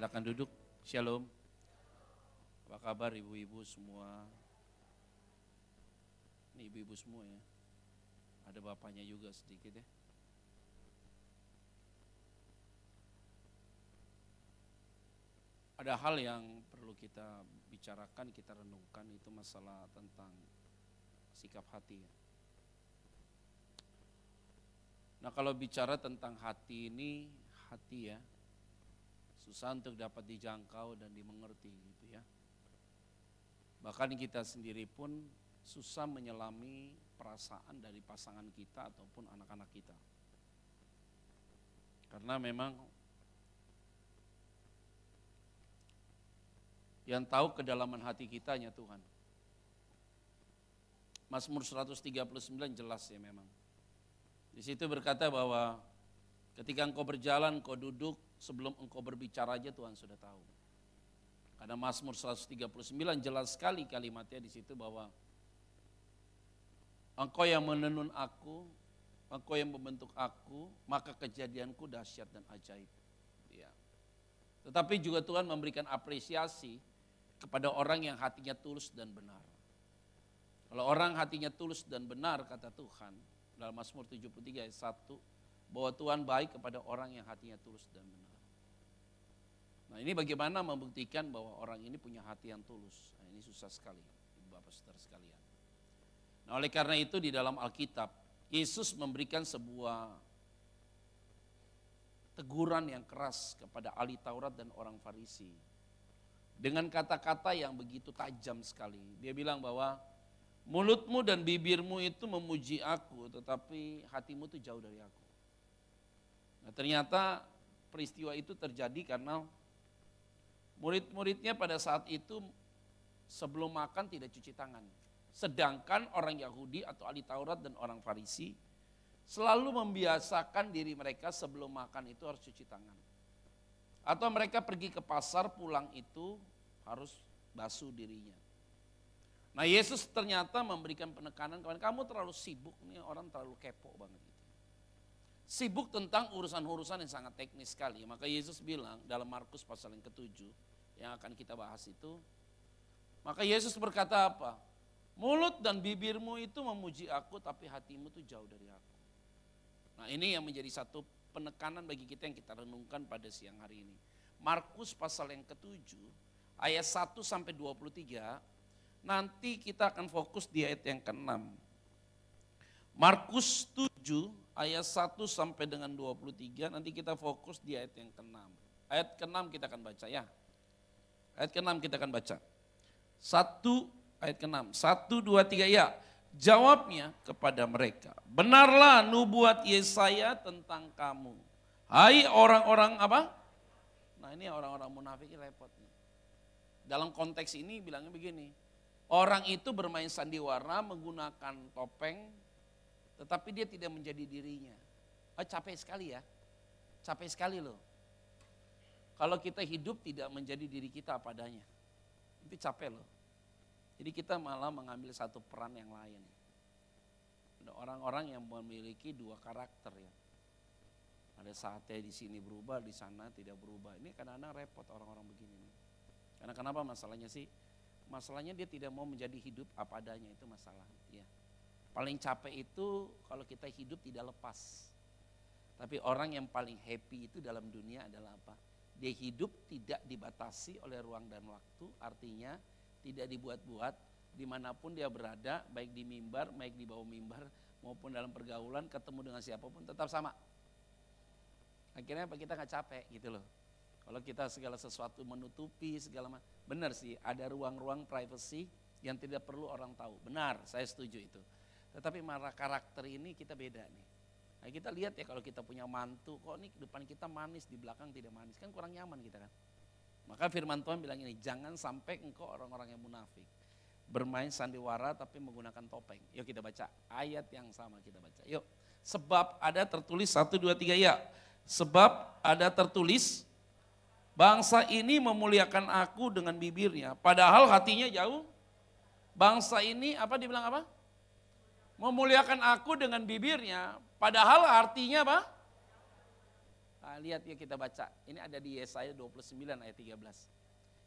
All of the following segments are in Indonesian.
Silakan duduk. Shalom. Apa kabar ibu-ibu semua? Ini ibu-ibu semua ya. Ada bapaknya juga sedikit ya. Ada hal yang perlu kita bicarakan, kita renungkan itu masalah tentang sikap hati. Ya. Nah kalau bicara tentang hati ini, hati ya, susah untuk dapat dijangkau dan dimengerti gitu ya. Bahkan kita sendiri pun susah menyelami perasaan dari pasangan kita ataupun anak-anak kita. Karena memang yang tahu kedalaman hati kita hanya Tuhan. Mazmur 139 jelas ya memang. Di situ berkata bahwa ketika engkau berjalan, engkau duduk, sebelum engkau berbicara aja Tuhan sudah tahu. Karena Mazmur 139 jelas sekali kalimatnya di situ bahwa Engkau yang menenun aku, engkau yang membentuk aku, maka kejadianku dahsyat dan ajaib. Ya. Tetapi juga Tuhan memberikan apresiasi kepada orang yang hatinya tulus dan benar. Kalau orang hatinya tulus dan benar, kata Tuhan, dalam Mazmur 73 ayat 1, bahwa Tuhan baik kepada orang yang hatinya tulus dan benar. Nah ini bagaimana membuktikan bahwa orang ini punya hati yang tulus. Nah, ini susah sekali, Bapak Saudara sekalian. Nah, oleh karena itu di dalam Alkitab, Yesus memberikan sebuah teguran yang keras kepada ahli Taurat dan orang Farisi. Dengan kata-kata yang begitu tajam sekali. Dia bilang bahwa mulutmu dan bibirmu itu memuji aku, tetapi hatimu itu jauh dari aku. Nah ternyata peristiwa itu terjadi karena murid-muridnya pada saat itu sebelum makan tidak cuci tangan. Sedangkan orang Yahudi atau ahli Taurat dan orang Farisi selalu membiasakan diri mereka sebelum makan itu harus cuci tangan. Atau mereka pergi ke pasar pulang itu harus basuh dirinya. Nah Yesus ternyata memberikan penekanan kepada kamu terlalu sibuk nih orang terlalu kepo banget gitu. Sibuk tentang urusan-urusan yang sangat teknis sekali. Maka Yesus bilang dalam Markus pasal yang ketujuh yang akan kita bahas itu. Maka Yesus berkata apa? Mulut dan bibirmu itu memuji aku tapi hatimu itu jauh dari aku. Nah ini yang menjadi satu penekanan bagi kita yang kita renungkan pada siang hari ini. Markus pasal yang ketujuh ayat 1 sampai 23 nanti kita akan fokus di ayat yang ke-6. Markus 7 ayat 1 sampai dengan 23 nanti kita fokus di ayat yang ke-6. Ayat ke-6 kita akan baca ya. Ayat ke-6 kita akan baca. Satu ayat ke-6. Satu, dua, tiga, ya. Jawabnya kepada mereka, benarlah nubuat Yesaya tentang kamu. Hai orang-orang apa? Nah ini orang-orang munafik repot. Dalam konteks ini bilangnya begini, orang itu bermain sandiwara menggunakan topeng, tetapi dia tidak menjadi dirinya. Oh, capek sekali ya, capek sekali loh. Kalau kita hidup tidak menjadi diri kita padanya, itu capek loh. Jadi kita malah mengambil satu peran yang lain. Ada orang-orang yang memiliki dua karakter ya. Ada saatnya di sini berubah, di sana tidak berubah. Ini kadang-kadang repot orang-orang begini. Karena kenapa masalahnya sih? Masalahnya dia tidak mau menjadi hidup apa adanya itu masalah. Ya. Paling capek itu kalau kita hidup tidak lepas. Tapi orang yang paling happy itu dalam dunia adalah apa? Dia hidup tidak dibatasi oleh ruang dan waktu, artinya tidak dibuat-buat, di mana pun dia berada, baik di mimbar, baik di bawah mimbar, maupun dalam pergaulan, ketemu dengan siapa pun tetap sama. Akhirnya apa kita nggak capek gitu loh. Kalau kita segala sesuatu menutupi segala macam, benar sih ada ruang-ruang privacy yang tidak perlu orang tahu. Benar, saya setuju itu. Tetapi marah karakter ini kita beda nih. Nah, kita lihat ya kalau kita punya mantu, kok nih depan kita manis, di belakang tidak manis, kan kurang nyaman kita kan. Maka firman Tuhan bilang ini, jangan sampai engkau orang-orang yang munafik. Bermain sandiwara tapi menggunakan topeng. Yuk kita baca ayat yang sama kita baca. Yuk. Sebab ada tertulis satu dua tiga ya. Sebab ada tertulis bangsa ini memuliakan aku dengan bibirnya. Padahal hatinya jauh. Bangsa ini apa dibilang apa? Memuliakan aku dengan bibirnya, padahal artinya apa? Nah, lihat ya kita baca. Ini ada di Yesaya 29 ayat 13.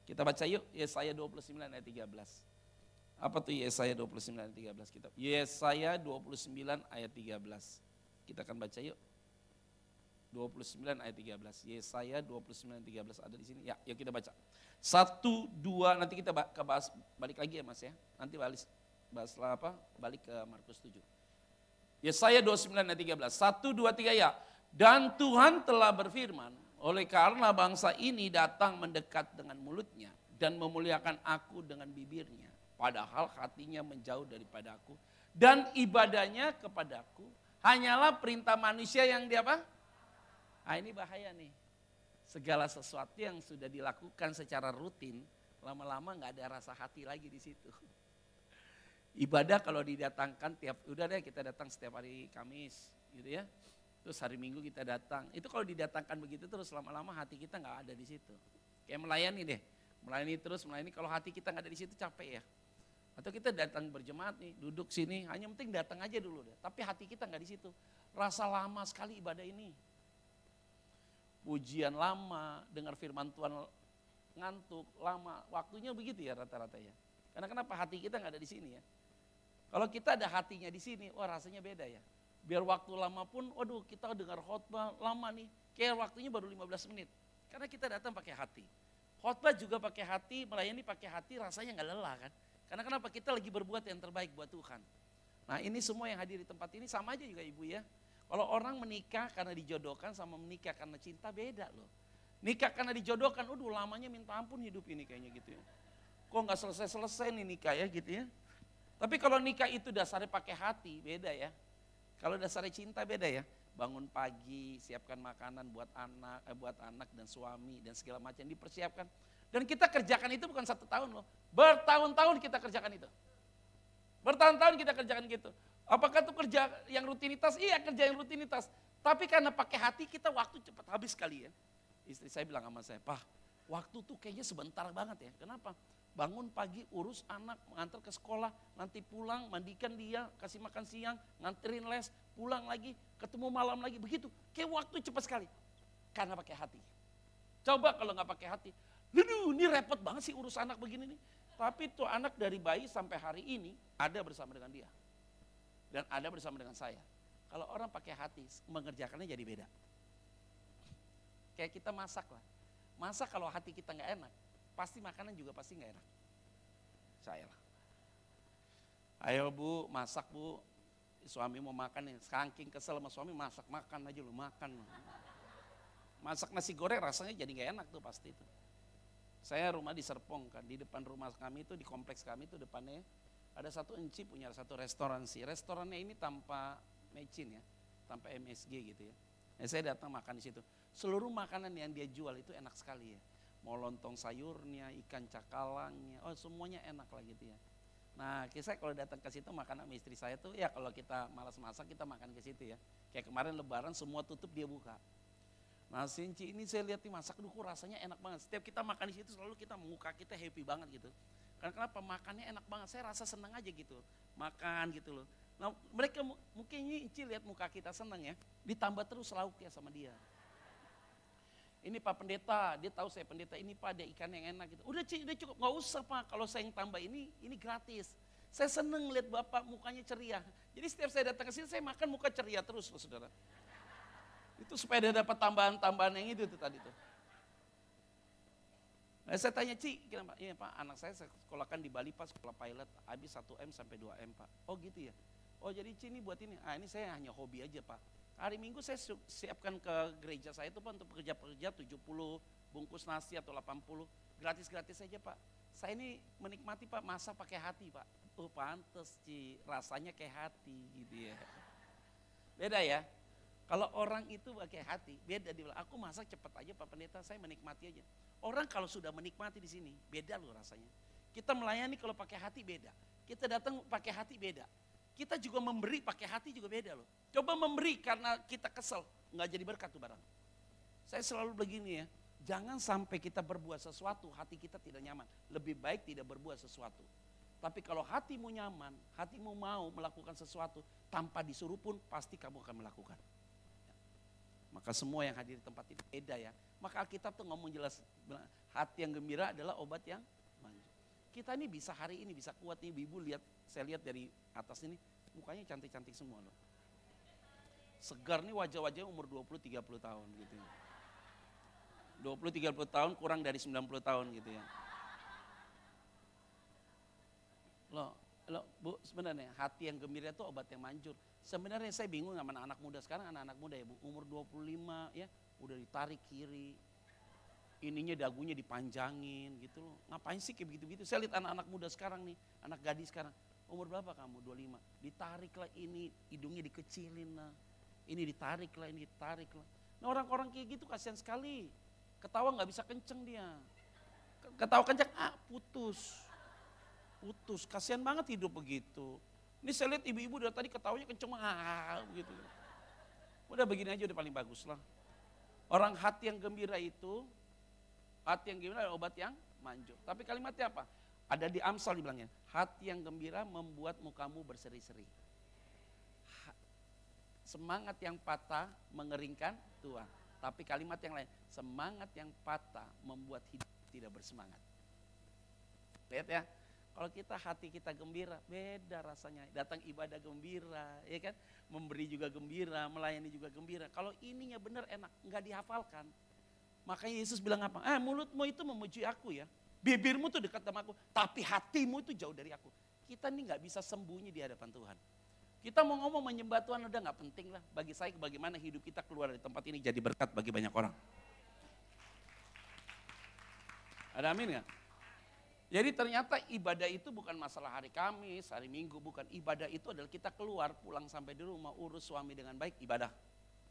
Kita baca yuk Yesaya 29 ayat 13. Apa tuh Yesaya 29 ayat 13 kita? Yesaya 29 ayat 13. Kita akan baca yuk. 29 ayat 13. Yesaya 29 ayat 13 ada di sini. Ya, yuk kita baca. Satu, dua, nanti kita bahas, balik lagi ya mas ya. Nanti balik, bahas apa? Balik ke Markus 7. Yesaya 29 ayat 13. Satu, dua, tiga ya. Dan Tuhan telah berfirman, oleh karena bangsa ini datang mendekat dengan mulutnya dan memuliakan aku dengan bibirnya. Padahal hatinya menjauh daripada aku. Dan ibadahnya kepadaku hanyalah perintah manusia yang dia apa? Nah ini bahaya nih. Segala sesuatu yang sudah dilakukan secara rutin, lama-lama nggak ada rasa hati lagi di situ. Ibadah kalau didatangkan tiap, udah deh kita datang setiap hari Kamis, gitu ya. Terus hari Minggu kita datang. Itu kalau didatangkan begitu terus lama-lama hati kita nggak ada di situ. Kayak melayani deh, melayani terus melayani. Kalau hati kita nggak ada di situ capek ya. Atau kita datang berjemaat nih, duduk sini, hanya penting datang aja dulu deh. Tapi hati kita nggak di situ. Rasa lama sekali ibadah ini pujian lama, dengar firman Tuhan ngantuk, lama. Waktunya begitu ya rata-rata ya. Karena kenapa hati kita nggak ada di sini ya. Kalau kita ada hatinya di sini, wah rasanya beda ya. Biar waktu lama pun, waduh kita dengar khotbah lama nih. Kayak waktunya baru 15 menit. Karena kita datang pakai hati. Khotbah juga pakai hati, melayani pakai hati, rasanya nggak lelah kan. Karena kenapa kita lagi berbuat yang terbaik buat Tuhan. Nah ini semua yang hadir di tempat ini sama aja juga ibu ya. Kalau orang menikah karena dijodohkan sama menikah karena cinta beda loh. Nikah karena dijodohkan, udah lamanya minta ampun hidup ini kayaknya gitu ya. Kok nggak selesai-selesai nih nikah ya gitu ya. Tapi kalau nikah itu dasarnya pakai hati, beda ya. Kalau dasarnya cinta beda ya. Bangun pagi, siapkan makanan buat anak, eh, buat anak dan suami dan segala macam dipersiapkan. Dan kita kerjakan itu bukan satu tahun loh. Bertahun-tahun kita kerjakan itu. Bertahun-tahun kita kerjakan gitu. Apakah itu kerja yang rutinitas? Iya kerja yang rutinitas. Tapi karena pakai hati kita waktu cepat habis sekali ya. Istri saya bilang sama saya, Pak waktu tuh kayaknya sebentar banget ya. Kenapa? Bangun pagi, urus anak, mengantar ke sekolah, nanti pulang, mandikan dia, kasih makan siang, nganterin les, pulang lagi, ketemu malam lagi, begitu. Kayak waktu cepat sekali. Karena pakai hati. Coba kalau nggak pakai hati, Aduh, ini repot banget sih urus anak begini nih. Tapi tuh anak dari bayi sampai hari ini ada bersama dengan dia dan ada bersama dengan saya. Kalau orang pakai hati, mengerjakannya jadi beda. Kayak kita masak lah. Masak kalau hati kita nggak enak, pasti makanan juga pasti nggak enak. Saya lah. Ayo bu, masak bu. Suami mau makan nih, saking kesel sama suami masak makan aja lu makan. Masak nasi goreng rasanya jadi nggak enak tuh pasti itu. Saya rumah di Serpong kan, di depan rumah kami itu di kompleks kami itu depannya ada satu enci punya satu restoran sih. Restorannya ini tanpa mecin ya, tanpa MSG gitu ya. Nah, saya datang makan di situ. Seluruh makanan yang dia jual itu enak sekali ya. Mau lontong sayurnya, ikan cakalangnya, oh semuanya enak lah gitu ya. Nah, saya kalau datang ke situ makan sama istri saya tuh ya kalau kita malas masak kita makan ke situ ya. Kayak kemarin lebaran semua tutup dia buka. Nah, Sinci ini saya lihat nih masak duku rasanya enak banget. Setiap kita makan di situ selalu kita muka kita happy banget gitu. Karena kenapa? Makannya enak banget. Saya rasa senang aja gitu. Makan gitu loh. Nah mereka mungkin Inci lihat muka kita senang ya. Ditambah terus lauk ya sama dia. Ini Pak Pendeta, dia tahu saya pendeta ini Pak ada ikan yang enak gitu. Udah Ci, udah cukup. Nggak usah Pak, kalau saya yang tambah ini, ini gratis. Saya seneng lihat Bapak mukanya ceria. Jadi setiap saya datang ke sini, saya makan muka ceria terus loh saudara. Itu supaya dia dapat tambahan-tambahan yang itu tuh tadi tuh. Nah, saya tanya, Ci, kenapa? Iya Pak, anak saya sekolahkan di Bali Pak, sekolah pilot, habis 1M sampai 2M Pak. Oh gitu ya? Oh jadi Ci ini buat ini, ah ini saya hanya hobi aja Pak. Hari Minggu saya siapkan ke gereja saya itu Pak untuk pekerja-pekerja 70 bungkus nasi atau 80, gratis-gratis saja Pak. Saya ini menikmati Pak, masa pakai hati Pak. Oh pantes Ci, rasanya kayak hati gitu ya. Beda ya, kalau orang itu pakai hati, beda bilang, aku masak cepat aja Pak Pendeta, saya menikmati aja. Orang kalau sudah menikmati di sini, beda loh rasanya. Kita melayani kalau pakai hati beda. Kita datang pakai hati beda. Kita juga memberi pakai hati juga beda loh. Coba memberi karena kita kesel, nggak jadi berkat tuh barang. Saya selalu begini ya, jangan sampai kita berbuat sesuatu, hati kita tidak nyaman. Lebih baik tidak berbuat sesuatu. Tapi kalau hatimu nyaman, hatimu mau melakukan sesuatu tanpa disuruh pun pasti kamu akan melakukan. Maka semua yang hadir di tempat ini beda ya. Maka Alkitab tuh ngomong jelas, hati yang gembira adalah obat yang. Kita ini bisa hari ini bisa kuat nih, ibu lihat, saya lihat dari atas ini, mukanya cantik-cantik semua loh. Segar nih wajah-wajah umur 20-30 tahun gitu ya. 20-30 tahun kurang dari 90 tahun gitu ya. Loh, loh Bu, sebenarnya hati yang gembira itu obat yang manjur. Sebenarnya saya bingung sama anak-anak muda sekarang, anak-anak muda ya Bu, umur 25 ya, udah ditarik kiri. Ininya dagunya dipanjangin gitu loh. Ngapain sih kayak begitu-gitu? Saya lihat anak-anak muda sekarang nih, anak gadis sekarang. Umur berapa kamu? 25. Ditarik lah ini, hidungnya dikecilin lah. Ini ditarik lah, ini ditarik lah. Nah orang-orang kayak gitu kasihan sekali. Ketawa nggak bisa kenceng dia. Ketawa kenceng, ah putus putus. Kasihan banget hidup begitu. Ini saya lihat ibu-ibu dari tadi ketawanya kenceng ah, begitu. Udah begini aja udah paling bagus lah. Orang hati yang gembira itu, hati yang gembira adalah obat yang manjur. Tapi kalimatnya apa? Ada di Amsal dibilangnya, hati yang gembira membuat mukamu berseri-seri. Semangat yang patah mengeringkan tua. Tapi kalimat yang lain, semangat yang patah membuat hidup tidak bersemangat. Lihat ya, kalau kita hati kita gembira, beda rasanya. Datang ibadah gembira, ya kan? Memberi juga gembira, melayani juga gembira. Kalau ininya benar enak, nggak dihafalkan. Makanya Yesus bilang apa? Eh mulutmu itu memuji aku ya. Bibirmu tuh dekat sama aku, tapi hatimu itu jauh dari aku. Kita ini nggak bisa sembunyi di hadapan Tuhan. Kita mau ngomong menyembah Tuhan udah nggak penting lah. Bagi saya bagaimana hidup kita keluar dari tempat ini jadi berkat bagi banyak orang. Ada amin nggak? Jadi ternyata ibadah itu bukan masalah hari Kamis, hari Minggu, bukan. Ibadah itu adalah kita keluar, pulang sampai di rumah, urus suami dengan baik, ibadah.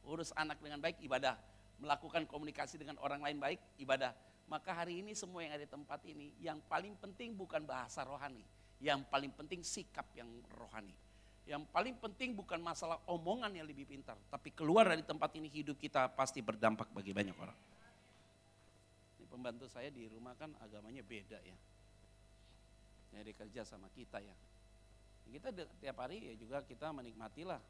Urus anak dengan baik, ibadah. Melakukan komunikasi dengan orang lain baik, ibadah. Maka hari ini semua yang ada di tempat ini, yang paling penting bukan bahasa rohani. Yang paling penting sikap yang rohani. Yang paling penting bukan masalah omongan yang lebih pintar. Tapi keluar dari tempat ini hidup kita pasti berdampak bagi banyak orang. Ini pembantu saya di rumah kan agamanya beda ya jadi kerja sama kita ya. Kita tiap hari ya juga kita menikmatilah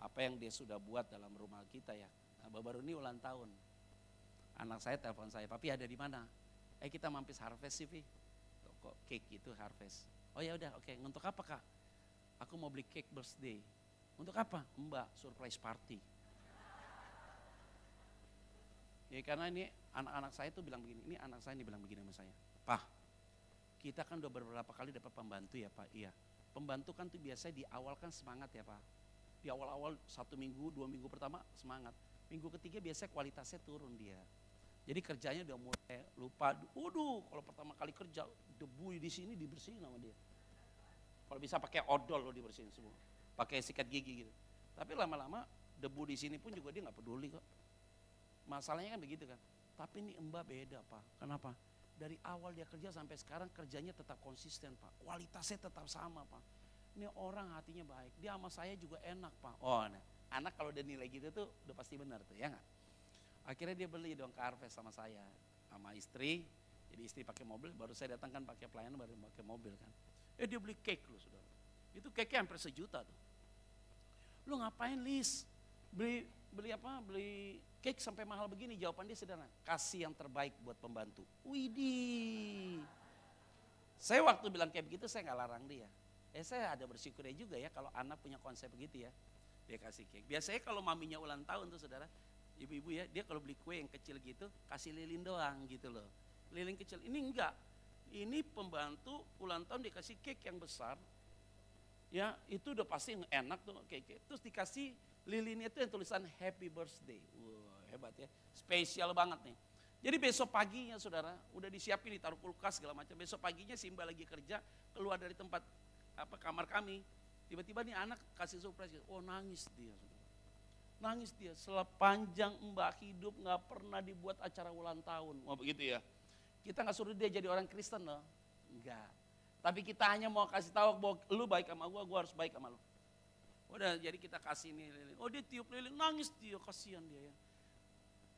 apa yang dia sudah buat dalam rumah kita ya. Nah, baru ini ulang tahun. Anak saya telepon saya, papi ada di mana? Eh kita mampir harvest sih, Kok cake itu harvest. Oh ya udah, oke. Okay. Untuk apa kak? Aku mau beli cake birthday. Untuk apa? Mbak, surprise party. Ya karena ini anak-anak saya tuh bilang begini, ini anak saya ini bilang begini sama saya. Pak, kita kan udah beberapa kali dapat pembantu ya Pak, iya. Pembantu kan tuh biasanya di awal kan semangat ya Pak. Di awal-awal satu minggu, dua minggu pertama semangat. Minggu ketiga biasanya kualitasnya turun dia. Jadi kerjanya udah mulai lupa. Waduh, kalau pertama kali kerja debu di sini dibersihin sama dia. Kalau bisa pakai odol lo dibersihin semua. Pakai sikat gigi gitu. Tapi lama-lama debu di sini pun juga dia nggak peduli kok. Masalahnya kan begitu kan. Tapi ini Mbak beda Pak. Kenapa? dari awal dia kerja sampai sekarang kerjanya tetap konsisten Pak. Kualitasnya tetap sama Pak. Ini orang hatinya baik. Dia sama saya juga enak Pak. Oh nah, anak kalau udah nilai gitu tuh udah pasti benar tuh ya nggak? Akhirnya dia beli dong karpet sama saya. Sama istri. Jadi istri pakai mobil, baru saya datangkan pakai pelayanan baru pakai mobil kan. Eh dia beli cake loh saudara. Itu cake hampir sejuta tuh. Lu ngapain Lis? Beli beli apa? Beli cake sampai mahal begini? Jawaban dia sederhana, kasih yang terbaik buat pembantu. Widih. Saya waktu bilang kayak begitu saya nggak larang dia. Eh saya ada bersyukur juga ya kalau anak punya konsep begitu ya. Dia kasih cake. Biasanya kalau maminya ulang tahun tuh saudara, ibu-ibu ya, dia kalau beli kue yang kecil gitu, kasih lilin doang gitu loh. Lilin kecil. Ini enggak. Ini pembantu ulang tahun dikasih cake yang besar. Ya, itu udah pasti enak tuh cake. Terus dikasih lilinnya itu yang tulisan happy birthday. Wow hebat ya. Spesial banget nih. Jadi besok paginya saudara, udah disiapin ditaruh kulkas segala macam. Besok paginya Simba lagi kerja, keluar dari tempat apa kamar kami. Tiba-tiba nih anak kasih surprise, oh nangis dia. Nangis dia, sepanjang mbak hidup nggak pernah dibuat acara ulang tahun. Mau begitu ya. Kita nggak suruh dia jadi orang Kristen loh. Enggak. Tapi kita hanya mau kasih tahu bahwa lu baik sama gua, gua harus baik sama lu. Udah jadi kita kasih nih lilin. Oh dia tiup lilin, nangis dia, kasihan dia ya.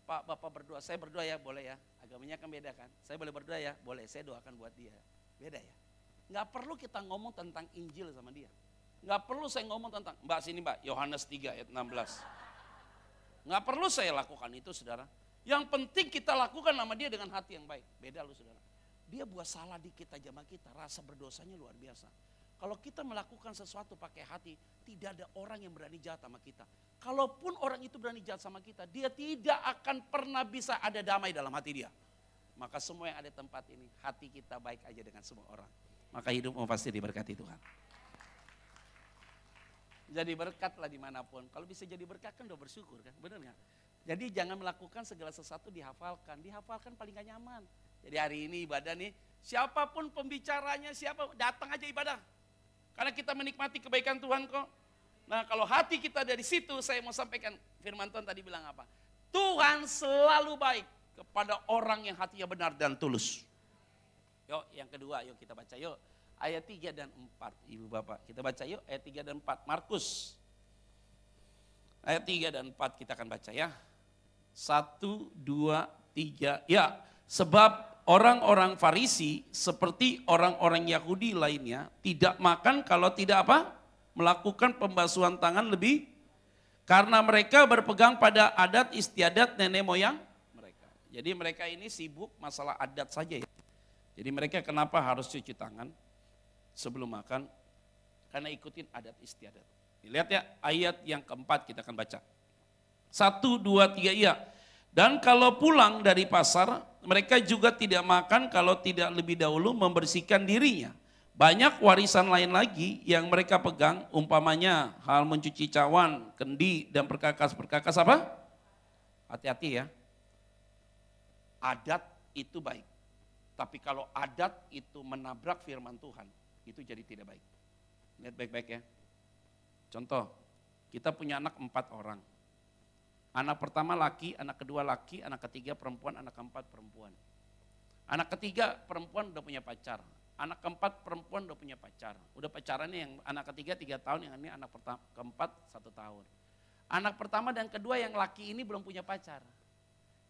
Pak Bapak berdoa, saya berdoa ya boleh ya. Agamanya kan beda kan. Saya boleh berdoa ya, boleh. Saya doakan buat dia. Beda ya. Nggak perlu kita ngomong tentang Injil sama dia. Nggak perlu saya ngomong tentang, mbak sini mbak, Yohanes 3 ayat 16. Nggak perlu saya lakukan itu saudara. Yang penting kita lakukan nama dia dengan hati yang baik. Beda lu saudara. Dia buat salah di kita jamaah kita, rasa berdosanya luar biasa. Kalau kita melakukan sesuatu pakai hati, tidak ada orang yang berani jahat sama kita. Kalaupun orang itu berani jahat sama kita, dia tidak akan pernah bisa ada damai dalam hati dia. Maka semua yang ada tempat ini, hati kita baik aja dengan semua orang. Maka hidupmu pasti diberkati Tuhan. Jadi berkatlah di mana pun. Kalau bisa jadi berkat kan udah bersyukur kan, benar nggak? Jadi jangan melakukan segala sesuatu dihafalkan. Dihafalkan paling gak nyaman. Jadi hari ini ibadah nih, siapa pun pembicaranya, siapa datang aja ibadah. Karena kita menikmati kebaikan Tuhan kok. Nah kalau hati kita dari situ, saya mau sampaikan firman Tuhan tadi bilang apa? Tuhan selalu baik kepada orang yang hatinya benar dan tulus. Yuk yang kedua, yuk kita baca yuk ayat 3 dan 4. Ibu Bapak, kita baca yuk ayat 3 dan 4. Markus. Ayat 3 dan 4 kita akan baca ya. Satu, dua, tiga. Ya, sebab orang-orang Farisi seperti orang-orang Yahudi lainnya tidak makan kalau tidak apa? Melakukan pembasuhan tangan lebih karena mereka berpegang pada adat istiadat nenek moyang mereka. Jadi mereka ini sibuk masalah adat saja ya. Jadi mereka kenapa harus cuci tangan? Sebelum makan karena ikutin adat istiadat. Lihat ya ayat yang keempat kita akan baca. Satu, dua, tiga, iya. Dan kalau pulang dari pasar, mereka juga tidak makan kalau tidak lebih dahulu membersihkan dirinya. Banyak warisan lain lagi yang mereka pegang, umpamanya hal mencuci cawan, kendi, dan perkakas-perkakas apa? Hati-hati ya. Adat itu baik. Tapi kalau adat itu menabrak firman Tuhan, itu jadi tidak baik. Lihat baik-baik ya. Contoh, kita punya anak empat orang. Anak pertama laki, anak kedua laki, anak ketiga perempuan, anak keempat perempuan. Anak ketiga perempuan udah punya pacar. Anak keempat perempuan udah punya pacar. Udah pacarannya yang anak ketiga tiga tahun, yang ini anak pertama, keempat satu tahun. Anak pertama dan kedua yang laki ini belum punya pacar.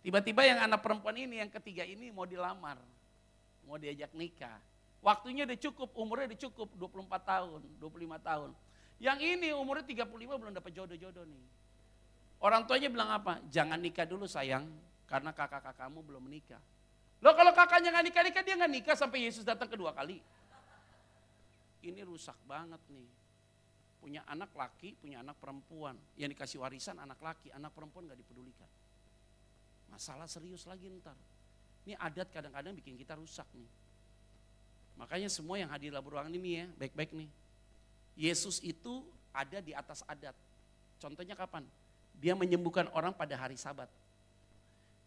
Tiba-tiba yang anak perempuan ini, yang ketiga ini mau dilamar. Mau diajak nikah. Waktunya udah cukup, umurnya udah cukup 24 tahun, 25 tahun. Yang ini umurnya 35 belum dapat jodoh-jodoh nih. Orang tuanya bilang apa? Jangan nikah dulu sayang, karena kakak-kakakmu belum menikah. Loh kalau kakaknya nggak nikah-nikah, dia nggak nikah sampai Yesus datang kedua kali. Ini rusak banget nih. Punya anak laki, punya anak perempuan. Yang dikasih warisan anak laki, anak perempuan nggak dipedulikan. Masalah serius lagi ntar. Ini adat kadang-kadang bikin kita rusak nih. Makanya semua yang hadir dalam ruangan ini ya, baik-baik nih. Yesus itu ada di atas adat. Contohnya kapan? Dia menyembuhkan orang pada hari sabat.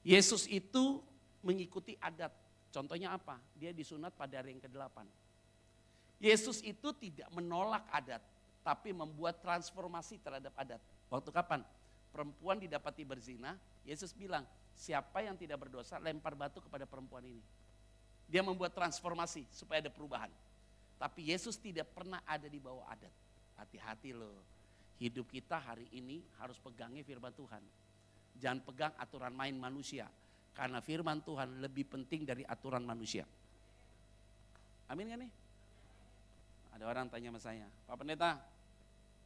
Yesus itu mengikuti adat. Contohnya apa? Dia disunat pada hari yang ke-8. Yesus itu tidak menolak adat, tapi membuat transformasi terhadap adat. Waktu kapan? Perempuan didapati berzina, Yesus bilang, siapa yang tidak berdosa lempar batu kepada perempuan ini. Dia membuat transformasi supaya ada perubahan. Tapi Yesus tidak pernah ada di bawah adat. Hati-hati loh. Hidup kita hari ini harus pegangnya firman Tuhan. Jangan pegang aturan main manusia. Karena firman Tuhan lebih penting dari aturan manusia. Amin gak nih? Ada orang tanya sama saya, Pak Pendeta,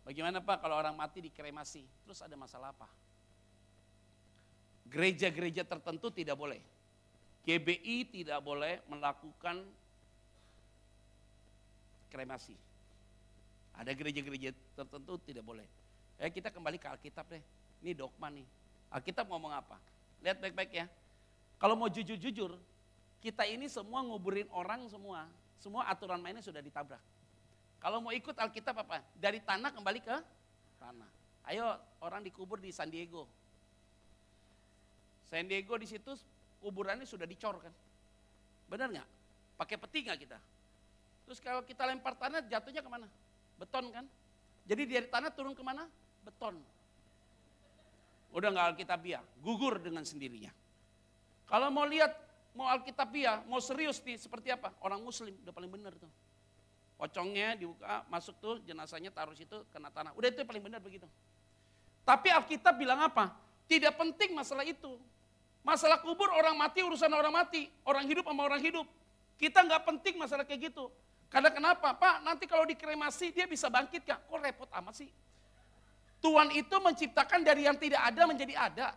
bagaimana Pak kalau orang mati dikremasi? Terus ada masalah apa? Gereja-gereja tertentu tidak boleh. GBI tidak boleh melakukan kremasi. Ada gereja-gereja tertentu tidak boleh. Eh kita kembali ke Alkitab deh. Ini dogma nih. Alkitab ngomong apa? Lihat baik-baik ya. Kalau mau jujur-jujur, kita ini semua nguburin orang semua. Semua aturan mainnya sudah ditabrak. Kalau mau ikut Alkitab apa? Dari tanah kembali ke tanah. Ayo orang dikubur di San Diego. San Diego di situ kuburannya sudah dicor kan. Benar nggak? Pakai peti nggak kita? Terus kalau kita lempar tanah jatuhnya ke mana? Beton kan? Jadi dari tanah turun ke mana? Beton. Udah nggak alkitabiah, gugur dengan sendirinya. Kalau mau lihat, mau alkitabiah, mau serius nih seperti apa? Orang muslim udah paling benar tuh. Pocongnya dibuka, masuk tuh jenazahnya taruh situ kena tanah. Udah itu paling benar begitu. Tapi Alkitab bilang apa? Tidak penting masalah itu. Masalah kubur orang mati urusan orang mati, orang hidup sama orang hidup. Kita nggak penting masalah kayak gitu. Karena kenapa? Pak, nanti kalau dikremasi dia bisa bangkit gak? Kok repot amat sih? Tuhan itu menciptakan dari yang tidak ada menjadi ada.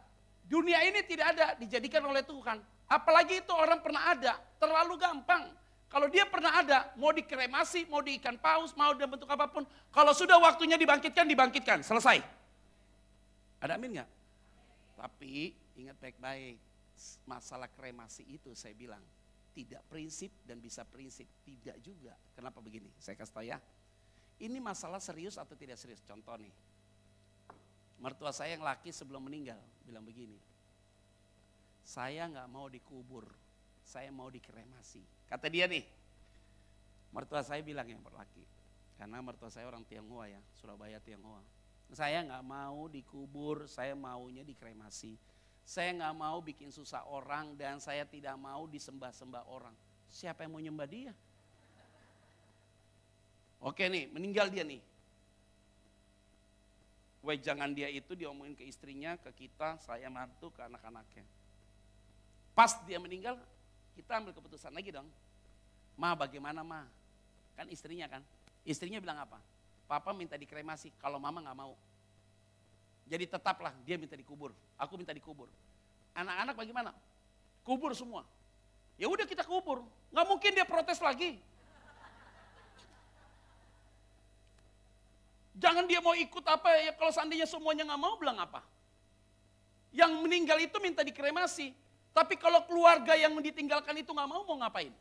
Dunia ini tidak ada, dijadikan oleh Tuhan. Apalagi itu orang pernah ada, terlalu gampang. Kalau dia pernah ada, mau dikremasi, mau di ikan paus, mau dalam bentuk apa pun. Kalau sudah waktunya dibangkitkan, dibangkitkan. Selesai. Ada amin nggak? Tapi ingat baik-baik, masalah kremasi itu saya bilang tidak prinsip dan bisa prinsip tidak juga. Kenapa begini? Saya kasih tahu ya. Ini masalah serius atau tidak serius? Contoh nih. Mertua saya yang laki sebelum meninggal bilang begini. Saya nggak mau dikubur, saya mau dikremasi. Kata dia nih, mertua saya bilang yang berlaki. Karena mertua saya orang Tionghoa ya, Surabaya Tionghoa. Saya nggak mau dikubur, saya maunya dikremasi. Saya nggak mau bikin susah orang dan saya tidak mau disembah-sembah orang. Siapa yang mau nyembah dia? Oke nih, meninggal dia nih. Wejangan dia itu diomongin ke istrinya, ke kita, saya mantu, ke anak-anaknya. Pas dia meninggal, kita ambil keputusan lagi dong. Ma bagaimana ma? Kan istrinya kan. Istrinya bilang apa? Papa minta dikremasi, kalau mama nggak mau. Jadi tetaplah dia minta dikubur, aku minta dikubur. Anak-anak bagaimana? Kubur semua. Ya udah kita kubur, nggak mungkin dia protes lagi. Jangan dia mau ikut apa ya kalau seandainya semuanya nggak mau bilang apa. Yang meninggal itu minta dikremasi, tapi kalau keluarga yang ditinggalkan itu nggak mau mau ngapain?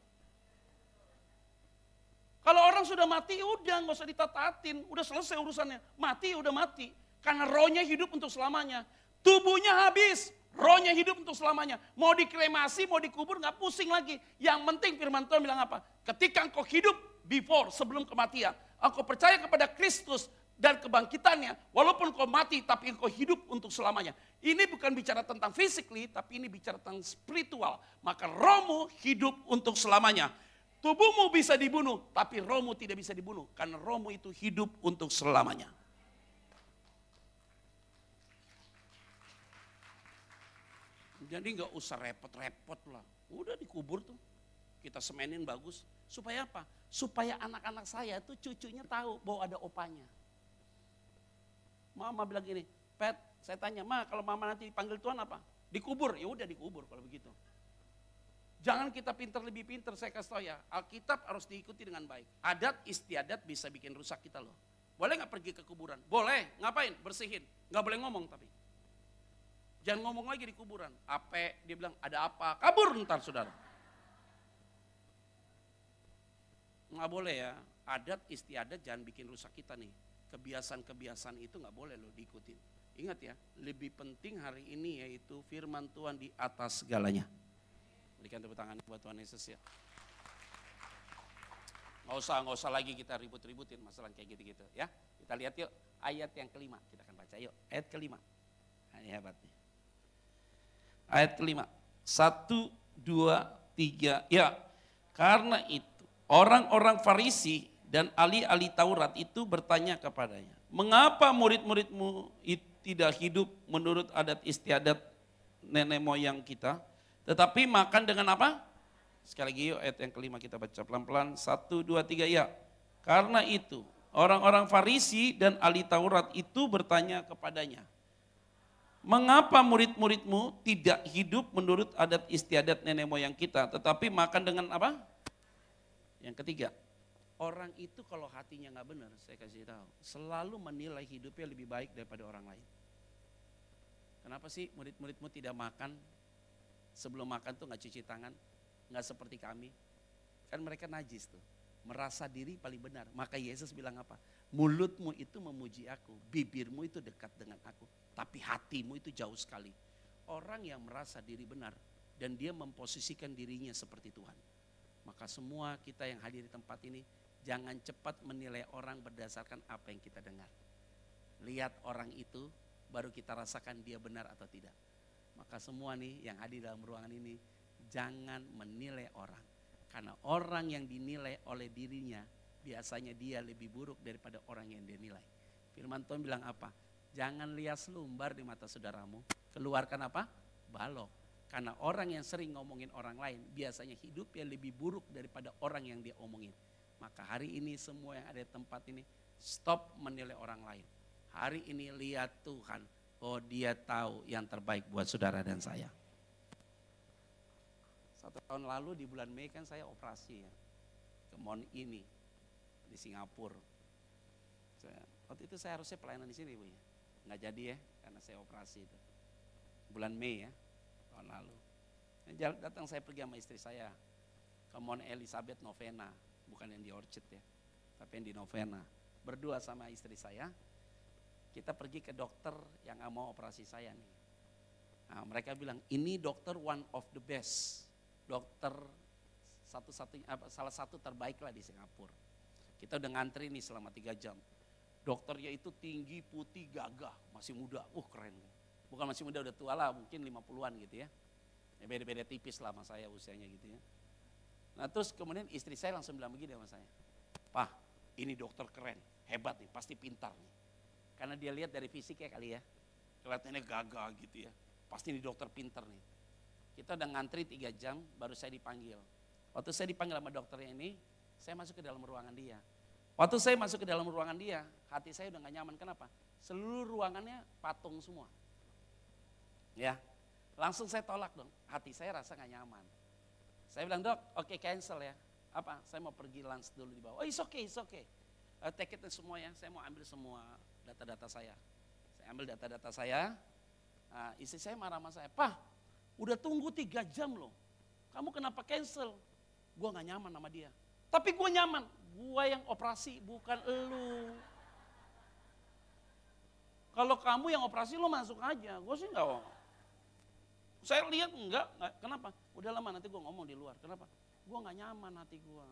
Kalau orang sudah mati, udah nggak usah ditatatin, udah selesai urusannya. Mati, udah mati. Karena rohnya hidup untuk selamanya. Tubuhnya habis, rohnya hidup untuk selamanya. Mau dikremasi, mau dikubur, nggak pusing lagi. Yang penting firman Tuhan bilang apa? Ketika engkau hidup before, sebelum kematian. Engkau percaya kepada Kristus dan kebangkitannya. Walaupun kau mati, tapi engkau hidup untuk selamanya. Ini bukan bicara tentang physically, tapi ini bicara tentang spiritual. Maka rohmu hidup untuk selamanya. Tubuhmu bisa dibunuh, tapi rohmu tidak bisa dibunuh. Karena rohmu itu hidup untuk selamanya. Jadi nggak usah repot-repot lah. Udah dikubur tuh. Kita semenin bagus. Supaya apa? Supaya anak-anak saya tuh cucunya tahu bahwa ada opanya. Mama bilang gini, Pet, saya tanya, Ma kalau mama nanti dipanggil Tuhan apa? Dikubur, ya udah dikubur kalau begitu. Jangan kita pinter lebih pinter, saya kasih tau ya. Alkitab harus diikuti dengan baik. Adat istiadat bisa bikin rusak kita loh. Boleh nggak pergi ke kuburan? Boleh. Ngapain? Bersihin. Nggak boleh ngomong tapi. Jangan ngomong lagi di kuburan. Apa? Dia bilang ada apa? Kabur ntar saudara. Nggak boleh ya. Adat istiadat jangan bikin rusak kita nih. Kebiasaan-kebiasaan itu nggak boleh loh diikutin. Ingat ya, lebih penting hari ini yaitu firman Tuhan di atas segalanya. Berikan tepuk tangan buat Tuhan Yesus ya. Nggak usah, nggak usah lagi kita ribut-ributin masalah kayak gitu-gitu ya. Kita lihat yuk ayat yang kelima, kita akan baca yuk. Ayat kelima. Ini nih. Ayat kelima. Satu, dua, tiga. Ya, karena itu orang-orang Farisi dan ahli-ahli Taurat itu bertanya kepadanya. Mengapa murid-muridmu tidak hidup menurut adat istiadat nenek moyang kita? Tetapi makan dengan apa? Sekali lagi yuk ayat yang kelima kita baca pelan-pelan. Satu, dua, tiga, ya. Karena itu orang-orang Farisi dan ahli Taurat itu bertanya kepadanya. Mengapa murid-muridmu tidak hidup menurut adat istiadat nenek moyang kita, tetapi makan dengan apa? Yang ketiga, orang itu kalau hatinya nggak benar, saya kasih tahu, selalu menilai hidupnya lebih baik daripada orang lain. Kenapa sih murid-muridmu tidak makan sebelum makan tuh nggak cuci tangan, nggak seperti kami. Kan mereka najis tuh, merasa diri paling benar. Maka Yesus bilang apa? Mulutmu itu memuji aku, bibirmu itu dekat dengan aku, tapi hatimu itu jauh sekali. Orang yang merasa diri benar dan dia memposisikan dirinya seperti Tuhan. Maka semua kita yang hadir di tempat ini jangan cepat menilai orang berdasarkan apa yang kita dengar. Lihat orang itu baru kita rasakan dia benar atau tidak. Maka semua nih yang hadir dalam ruangan ini jangan menilai orang. Karena orang yang dinilai oleh dirinya biasanya dia lebih buruk daripada orang yang dinilai. Firman Tuhan bilang apa? Jangan lihat selumbar di mata saudaramu. Keluarkan apa? Balok. Karena orang yang sering ngomongin orang lain biasanya hidupnya lebih buruk daripada orang yang dia omongin. Maka hari ini semua yang ada di tempat ini stop menilai orang lain. Hari ini lihat Tuhan, oh dia tahu yang terbaik buat saudara dan saya. Satu tahun lalu di bulan Mei kan saya operasi ya, ke Mon ini di Singapura. Saya, waktu itu saya harusnya pelayanan di sini bu ya, nggak jadi ya karena saya operasi itu. Bulan Mei ya, tahun lalu. Datang saya pergi sama istri saya ke Mon Elizabeth Novena, bukan yang di Orchard ya, tapi yang di Novena. Berdua sama istri saya, kita pergi ke dokter yang mau operasi saya nih. Nah, mereka bilang ini dokter one of the best, dokter satu satunya salah satu terbaik lah di Singapura. Kita udah ngantri nih selama tiga jam. Dokternya itu tinggi, putih, gagah, masih muda. Uh keren. Bukan masih muda, udah tua lah, mungkin 50-an gitu ya. ya beda-beda tipis lah sama saya usianya gitu ya. Nah terus kemudian istri saya langsung bilang begini sama saya. Pak, ini dokter keren, hebat nih, pasti pintar nih. Karena dia lihat dari fisiknya kali ya. Kelihatannya gagah gitu ya. Pasti ini dokter pintar nih. Kita udah ngantri tiga jam, baru saya dipanggil. Waktu saya dipanggil sama dokternya ini, saya masuk ke dalam ruangan dia. Waktu saya masuk ke dalam ruangan dia, hati saya udah gak nyaman. Kenapa? Seluruh ruangannya patung semua. Ya, langsung saya tolak dong. Hati saya rasa gak nyaman. Saya bilang, dok, oke okay, cancel ya. Apa? Saya mau pergi lunch dulu di bawah. Oh, it's okay, it's okay. Uh, take it semua ya, saya mau ambil semua data-data saya. Saya ambil data-data saya. Nah, istri saya marah sama saya, Pak, udah tunggu tiga jam loh. Kamu kenapa cancel? Gue gak nyaman sama dia. Tapi gue nyaman, gue yang operasi bukan elu. Kalau kamu yang operasi lo masuk aja, gue sih enggak. Saya lihat enggak, enggak, kenapa? Udah lama nanti gue ngomong di luar, kenapa? Gue gak nyaman hati gue.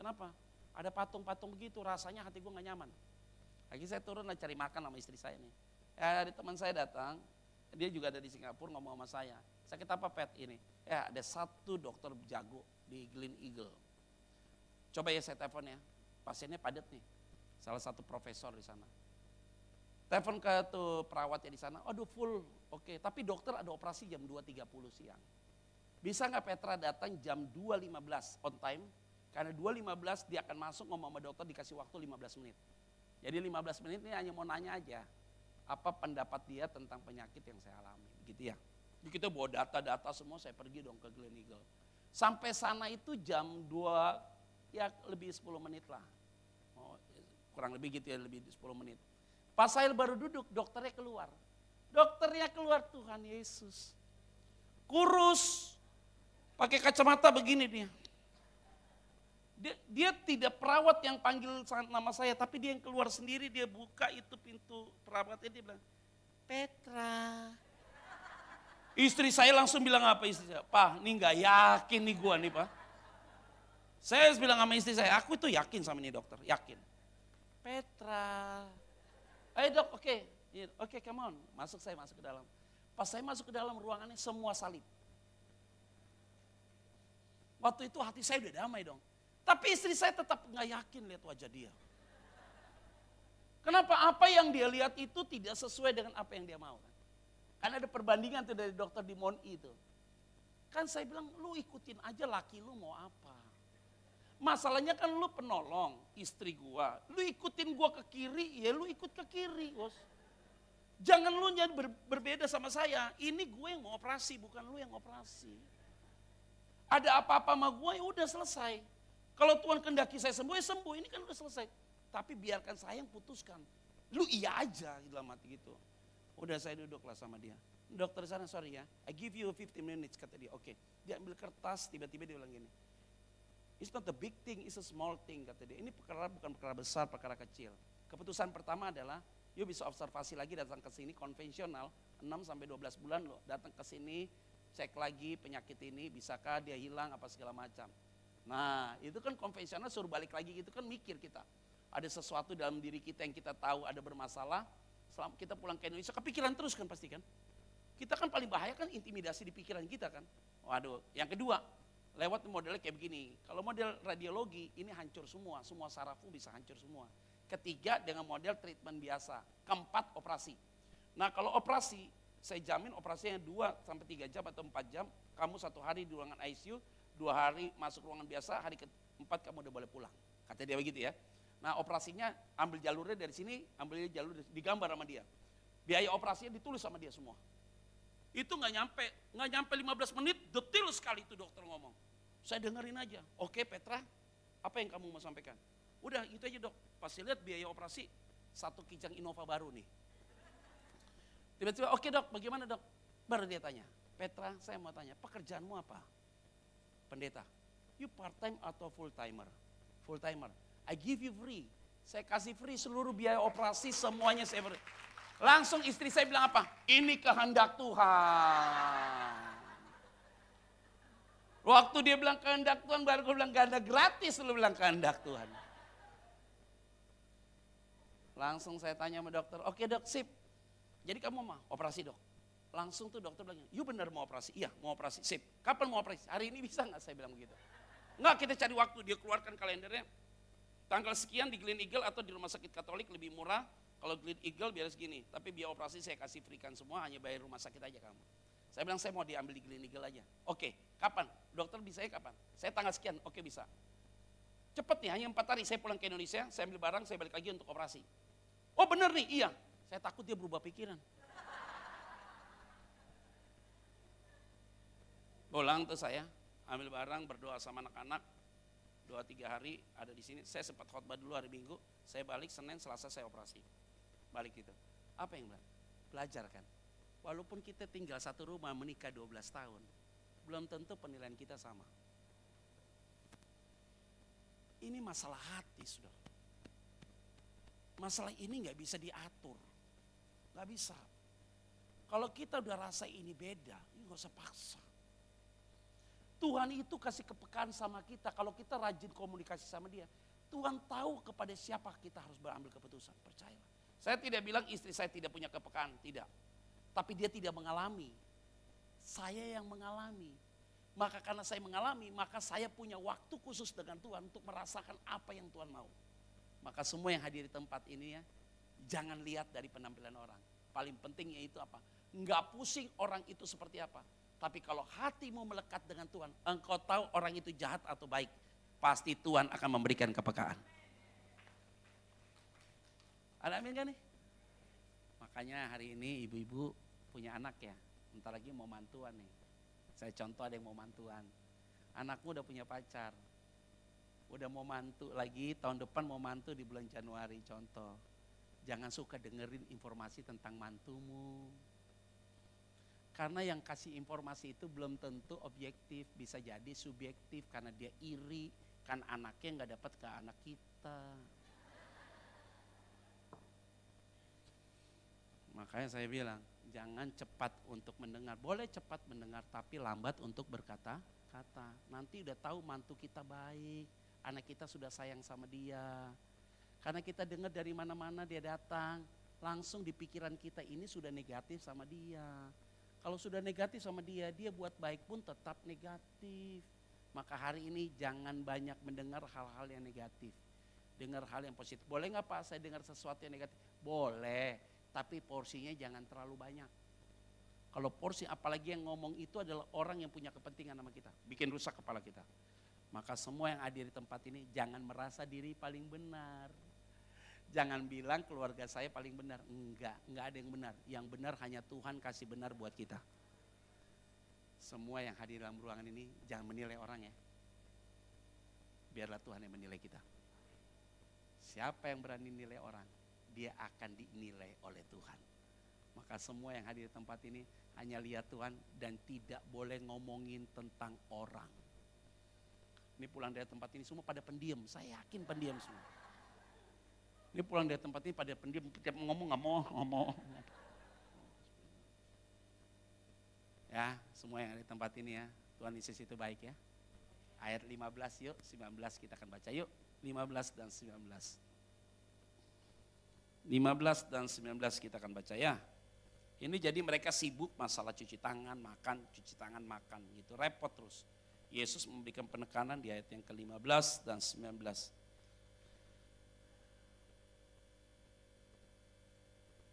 Kenapa? Ada patung-patung begitu, rasanya hati gue gak nyaman. Lagi saya turun lah cari makan sama istri saya nih. Ya, ada teman saya datang, dia juga ada di Singapura ngomong sama saya. Sakit apa pet ini? Ya ada satu dokter jago di Glen Eagle. Coba ya saya telepon ya, pasiennya padat nih. Salah satu profesor di sana. Telepon ke tuh perawatnya di sana, aduh full, oke. Tapi dokter ada operasi jam 2.30 siang. Bisa nggak Petra datang jam 2.15 on time? Karena 2.15 dia akan masuk ngomong sama dokter dikasih waktu 15 menit. Jadi 15 menit ini hanya mau nanya aja, apa pendapat dia tentang penyakit yang saya alami, gitu ya. Jadi kita bawa data-data semua, saya pergi dong ke Glen Eagle. Sampai sana itu jam 2, ya lebih 10 menit lah. Oh, kurang lebih gitu ya, lebih 10 menit. Pas saya baru duduk, dokternya keluar. Dokternya keluar, Tuhan Yesus. Kurus, pakai kacamata begini dia. Dia, dia tidak perawat yang panggil nama saya, tapi dia yang keluar sendiri, dia buka itu pintu perawatnya, dia bilang, Petra. Istri saya langsung bilang apa istri saya? Pak, ini nggak yakin nih gua nih pak. Saya bilang sama istri saya, aku itu yakin sama ini dokter, yakin. Petra. Ayo dok, oke. Okay. Oke, okay, come on. Masuk saya masuk ke dalam. Pas saya masuk ke dalam ruangannya semua salib. Waktu itu hati saya udah damai dong. Tapi istri saya tetap nggak yakin lihat wajah dia. Kenapa? Apa yang dia lihat itu tidak sesuai dengan apa yang dia mau. Kan? Karena ada perbandingan tuh dari dokter di itu. Kan saya bilang, lu ikutin aja laki lu mau apa. Masalahnya kan lu penolong istri gua. Lu ikutin gua ke kiri, ya lu ikut ke kiri, bos. Jangan lu jadi ber, berbeda sama saya. Ini gue yang mau operasi, bukan lu yang operasi. Ada apa-apa sama gue, ya udah selesai. Kalau Tuhan kendaki saya sembuh, ya sembuh. Ini kan udah selesai. Tapi biarkan saya yang putuskan. Lu iya aja dalam hati gitu. Udah saya duduklah sama dia. Dokter sana sorry ya, I give you 15 minutes kata dia. Oke, okay. dia ambil kertas, tiba-tiba dia bilang gini. It's not a big thing, it's a small thing kata dia. Ini perkara bukan perkara besar, perkara kecil. Keputusan pertama adalah, you bisa observasi lagi datang ke sini konvensional 6 sampai 12 bulan loh. Datang ke sini, cek lagi penyakit ini, bisakah dia hilang apa segala macam. Nah, itu kan konvensional suruh balik lagi gitu kan mikir kita. Ada sesuatu dalam diri kita yang kita tahu ada bermasalah, selama kita pulang ke Indonesia kepikiran terus kan pasti kan. Kita kan paling bahaya kan intimidasi di pikiran kita kan. Waduh, yang kedua, lewat modelnya kayak begini. Kalau model radiologi ini hancur semua, semua sarafmu bisa hancur semua. Ketiga dengan model treatment biasa. Keempat operasi. Nah kalau operasi, saya jamin operasinya 2 sampai 3 jam atau 4 jam, kamu satu hari di ruangan ICU, dua hari masuk ruangan biasa, hari keempat kamu udah boleh pulang. Kata dia begitu ya. Nah operasinya ambil jalurnya dari sini, ambil jalur digambar sama dia. Biaya operasinya ditulis sama dia semua. Itu nggak nyampe, nggak nyampe 15 menit, detil sekali itu dokter ngomong. Saya dengerin aja. Oke Petra, apa yang kamu mau sampaikan? Udah itu aja dok, pasti lihat biaya operasi satu kijang Innova baru nih. Tiba-tiba, oke dok, bagaimana dok? Baru dia tanya, Petra saya mau tanya, pekerjaanmu apa? Pendeta, you part time atau full timer? Full timer. I give you free. Saya kasih free seluruh biaya operasi semuanya saya beri. Langsung istri saya bilang apa? Ini kehendak Tuhan. Waktu dia bilang kehendak Tuhan, baru gue bilang kehendak gratis, lu bilang kehendak Tuhan. Langsung saya tanya sama dokter, oke dok, sip. Jadi kamu mau operasi dok? Langsung tuh dokter bilang, you benar mau operasi? Iya mau operasi, sip. Kapan mau operasi? Hari ini bisa nggak? Saya bilang begitu. Enggak, kita cari waktu, dia keluarkan kalendernya. Tanggal sekian di Glen Eagle atau di rumah sakit katolik lebih murah. Kalau Glen Eagle biar segini, tapi biaya operasi saya kasih berikan semua, hanya bayar rumah sakit aja kamu. Saya bilang saya mau diambil di Glen Eagle aja. Oke, kapan? Dokter bisa ya kapan? Saya tanggal sekian, oke bisa. Cepet nih, hanya empat hari saya pulang ke Indonesia, saya ambil barang, saya balik lagi untuk operasi. Oh bener nih, iya. Saya takut dia berubah pikiran. Pulang tuh saya, ambil barang, berdoa sama anak-anak, dua tiga hari ada di sini. Saya sempat khotbah dulu hari Minggu, saya balik Senin, Selasa saya operasi. Balik itu. Apa yang? Belajar kan. Walaupun kita tinggal satu rumah menikah 12 tahun, belum tentu penilaian kita sama. Ini masalah hati, sudah. Masalah ini nggak bisa diatur, nggak bisa. Kalau kita udah rasa ini beda, ini nggak usah paksa. Tuhan itu kasih kepekaan sama kita. Kalau kita rajin komunikasi sama dia, Tuhan tahu kepada siapa kita harus berambil keputusan. Percaya. Saya tidak bilang istri saya tidak punya kepekaan, tidak. Tapi dia tidak mengalami. Saya yang mengalami. Maka karena saya mengalami, maka saya punya waktu khusus dengan Tuhan untuk merasakan apa yang Tuhan mau. Maka semua yang hadir di tempat ini ya, jangan lihat dari penampilan orang. Paling pentingnya itu apa? Enggak pusing orang itu seperti apa. Tapi kalau hatimu melekat dengan Tuhan, engkau tahu orang itu jahat atau baik. Pasti Tuhan akan memberikan kepekaan. Ada amin gak nih? Makanya hari ini ibu-ibu punya anak ya. Bentar lagi mau mantuan nih. Saya contoh ada yang mau mantuan. Anakmu udah punya pacar. Udah mau mantu lagi, tahun depan mau mantu di bulan Januari contoh. Jangan suka dengerin informasi tentang mantumu. Karena yang kasih informasi itu belum tentu objektif, bisa jadi subjektif karena dia iri, kan anaknya nggak dapat ke anak kita. Makanya saya bilang, jangan cepat untuk mendengar. Boleh cepat mendengar, tapi lambat untuk berkata-kata. Nanti udah tahu mantu kita baik, anak kita sudah sayang sama dia. Karena kita dengar dari mana-mana dia datang, langsung di pikiran kita ini sudah negatif sama dia. Kalau sudah negatif sama dia, dia buat baik pun tetap negatif. Maka hari ini jangan banyak mendengar hal-hal yang negatif. Dengar hal yang positif. Boleh nggak Pak saya dengar sesuatu yang negatif? Boleh, tapi porsinya jangan terlalu banyak. Kalau porsi apalagi yang ngomong itu adalah orang yang punya kepentingan sama kita, bikin rusak kepala kita. Maka semua yang hadir di tempat ini jangan merasa diri paling benar. Jangan bilang keluarga saya paling benar. Enggak, enggak ada yang benar. Yang benar hanya Tuhan kasih benar buat kita. Semua yang hadir dalam ruangan ini jangan menilai orang ya. Biarlah Tuhan yang menilai kita. Siapa yang berani nilai orang, dia akan dinilai oleh Tuhan. Maka semua yang hadir di tempat ini hanya lihat Tuhan dan tidak boleh ngomongin tentang orang. Ini pulang dari tempat ini semua pada pendiam, saya yakin pendiam semua. Ini pulang dari tempat ini pada pendiam, tiap ngomong nggak mau ngomong. Ya, semua yang ada di tempat ini ya, Tuhan Yesus itu baik ya. Ayat 15 yuk, 19 kita akan baca yuk. 15 dan 19. 15 dan 19 kita akan baca ya. Ini jadi mereka sibuk masalah cuci tangan, makan, cuci tangan, makan gitu. Repot terus. Yesus memberikan penekanan di ayat yang ke-15 dan 19.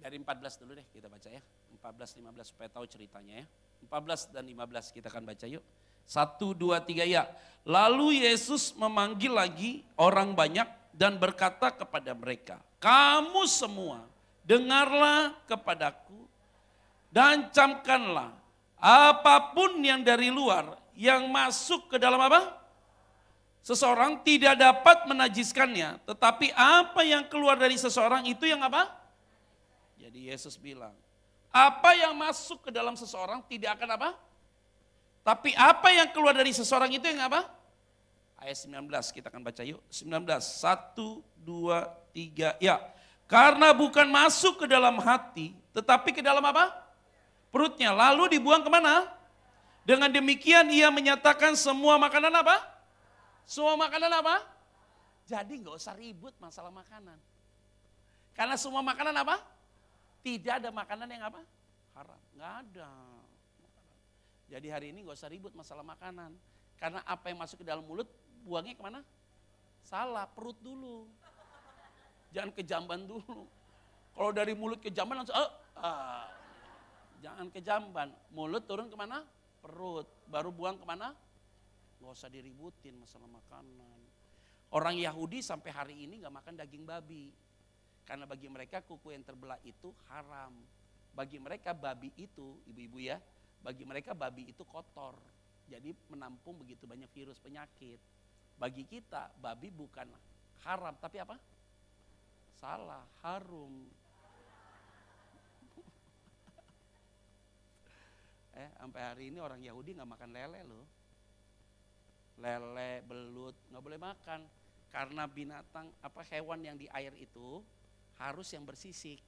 Dari 14 dulu deh kita baca ya. 14, 15 supaya tahu ceritanya ya. 14 dan 15 kita akan baca yuk. Satu, dua, tiga, ya. Lalu Yesus memanggil lagi orang banyak dan berkata kepada mereka, kamu semua dengarlah kepadaku dan camkanlah apa pun yang dari luar yang masuk ke dalam apa? Seseorang tidak dapat menajiskannya, tetapi apa yang keluar dari seseorang itu yang apa? Jadi Yesus bilang, apa yang masuk ke dalam seseorang tidak akan apa? Tapi apa yang keluar dari seseorang itu yang apa? Ayat 19 kita akan baca yuk. 19, 1, 2, 3, ya. Karena bukan masuk ke dalam hati, tetapi ke dalam apa? Perutnya. Lalu dibuang ke mana? Dengan demikian ia menyatakan semua makanan apa? Semua makanan apa? Jadi nggak usah ribut masalah makanan. Karena semua makanan apa? Tidak ada makanan yang apa? Haram. Nggak ada. Jadi hari ini nggak usah ribut masalah makanan. Karena apa yang masuk ke dalam mulut, buangnya ke mana? Salah, perut dulu. Jangan ke jamban dulu. Kalau dari mulut ke jamban langsung, oh, ah. jangan ke jamban. Mulut turun ke mana? Perut. Baru buang ke mana? Gak usah diributin masalah makanan. Orang Yahudi sampai hari ini gak makan daging babi. Karena bagi mereka kuku yang terbelah itu haram. Bagi mereka babi itu, ibu-ibu ya, bagi mereka babi itu kotor. Jadi menampung begitu banyak virus penyakit. Bagi kita babi bukan haram tapi apa? Salah, harum. eh, sampai hari ini orang Yahudi nggak makan lele loh. Lele, belut, nggak boleh makan. Karena binatang, apa hewan yang di air itu harus yang bersisik.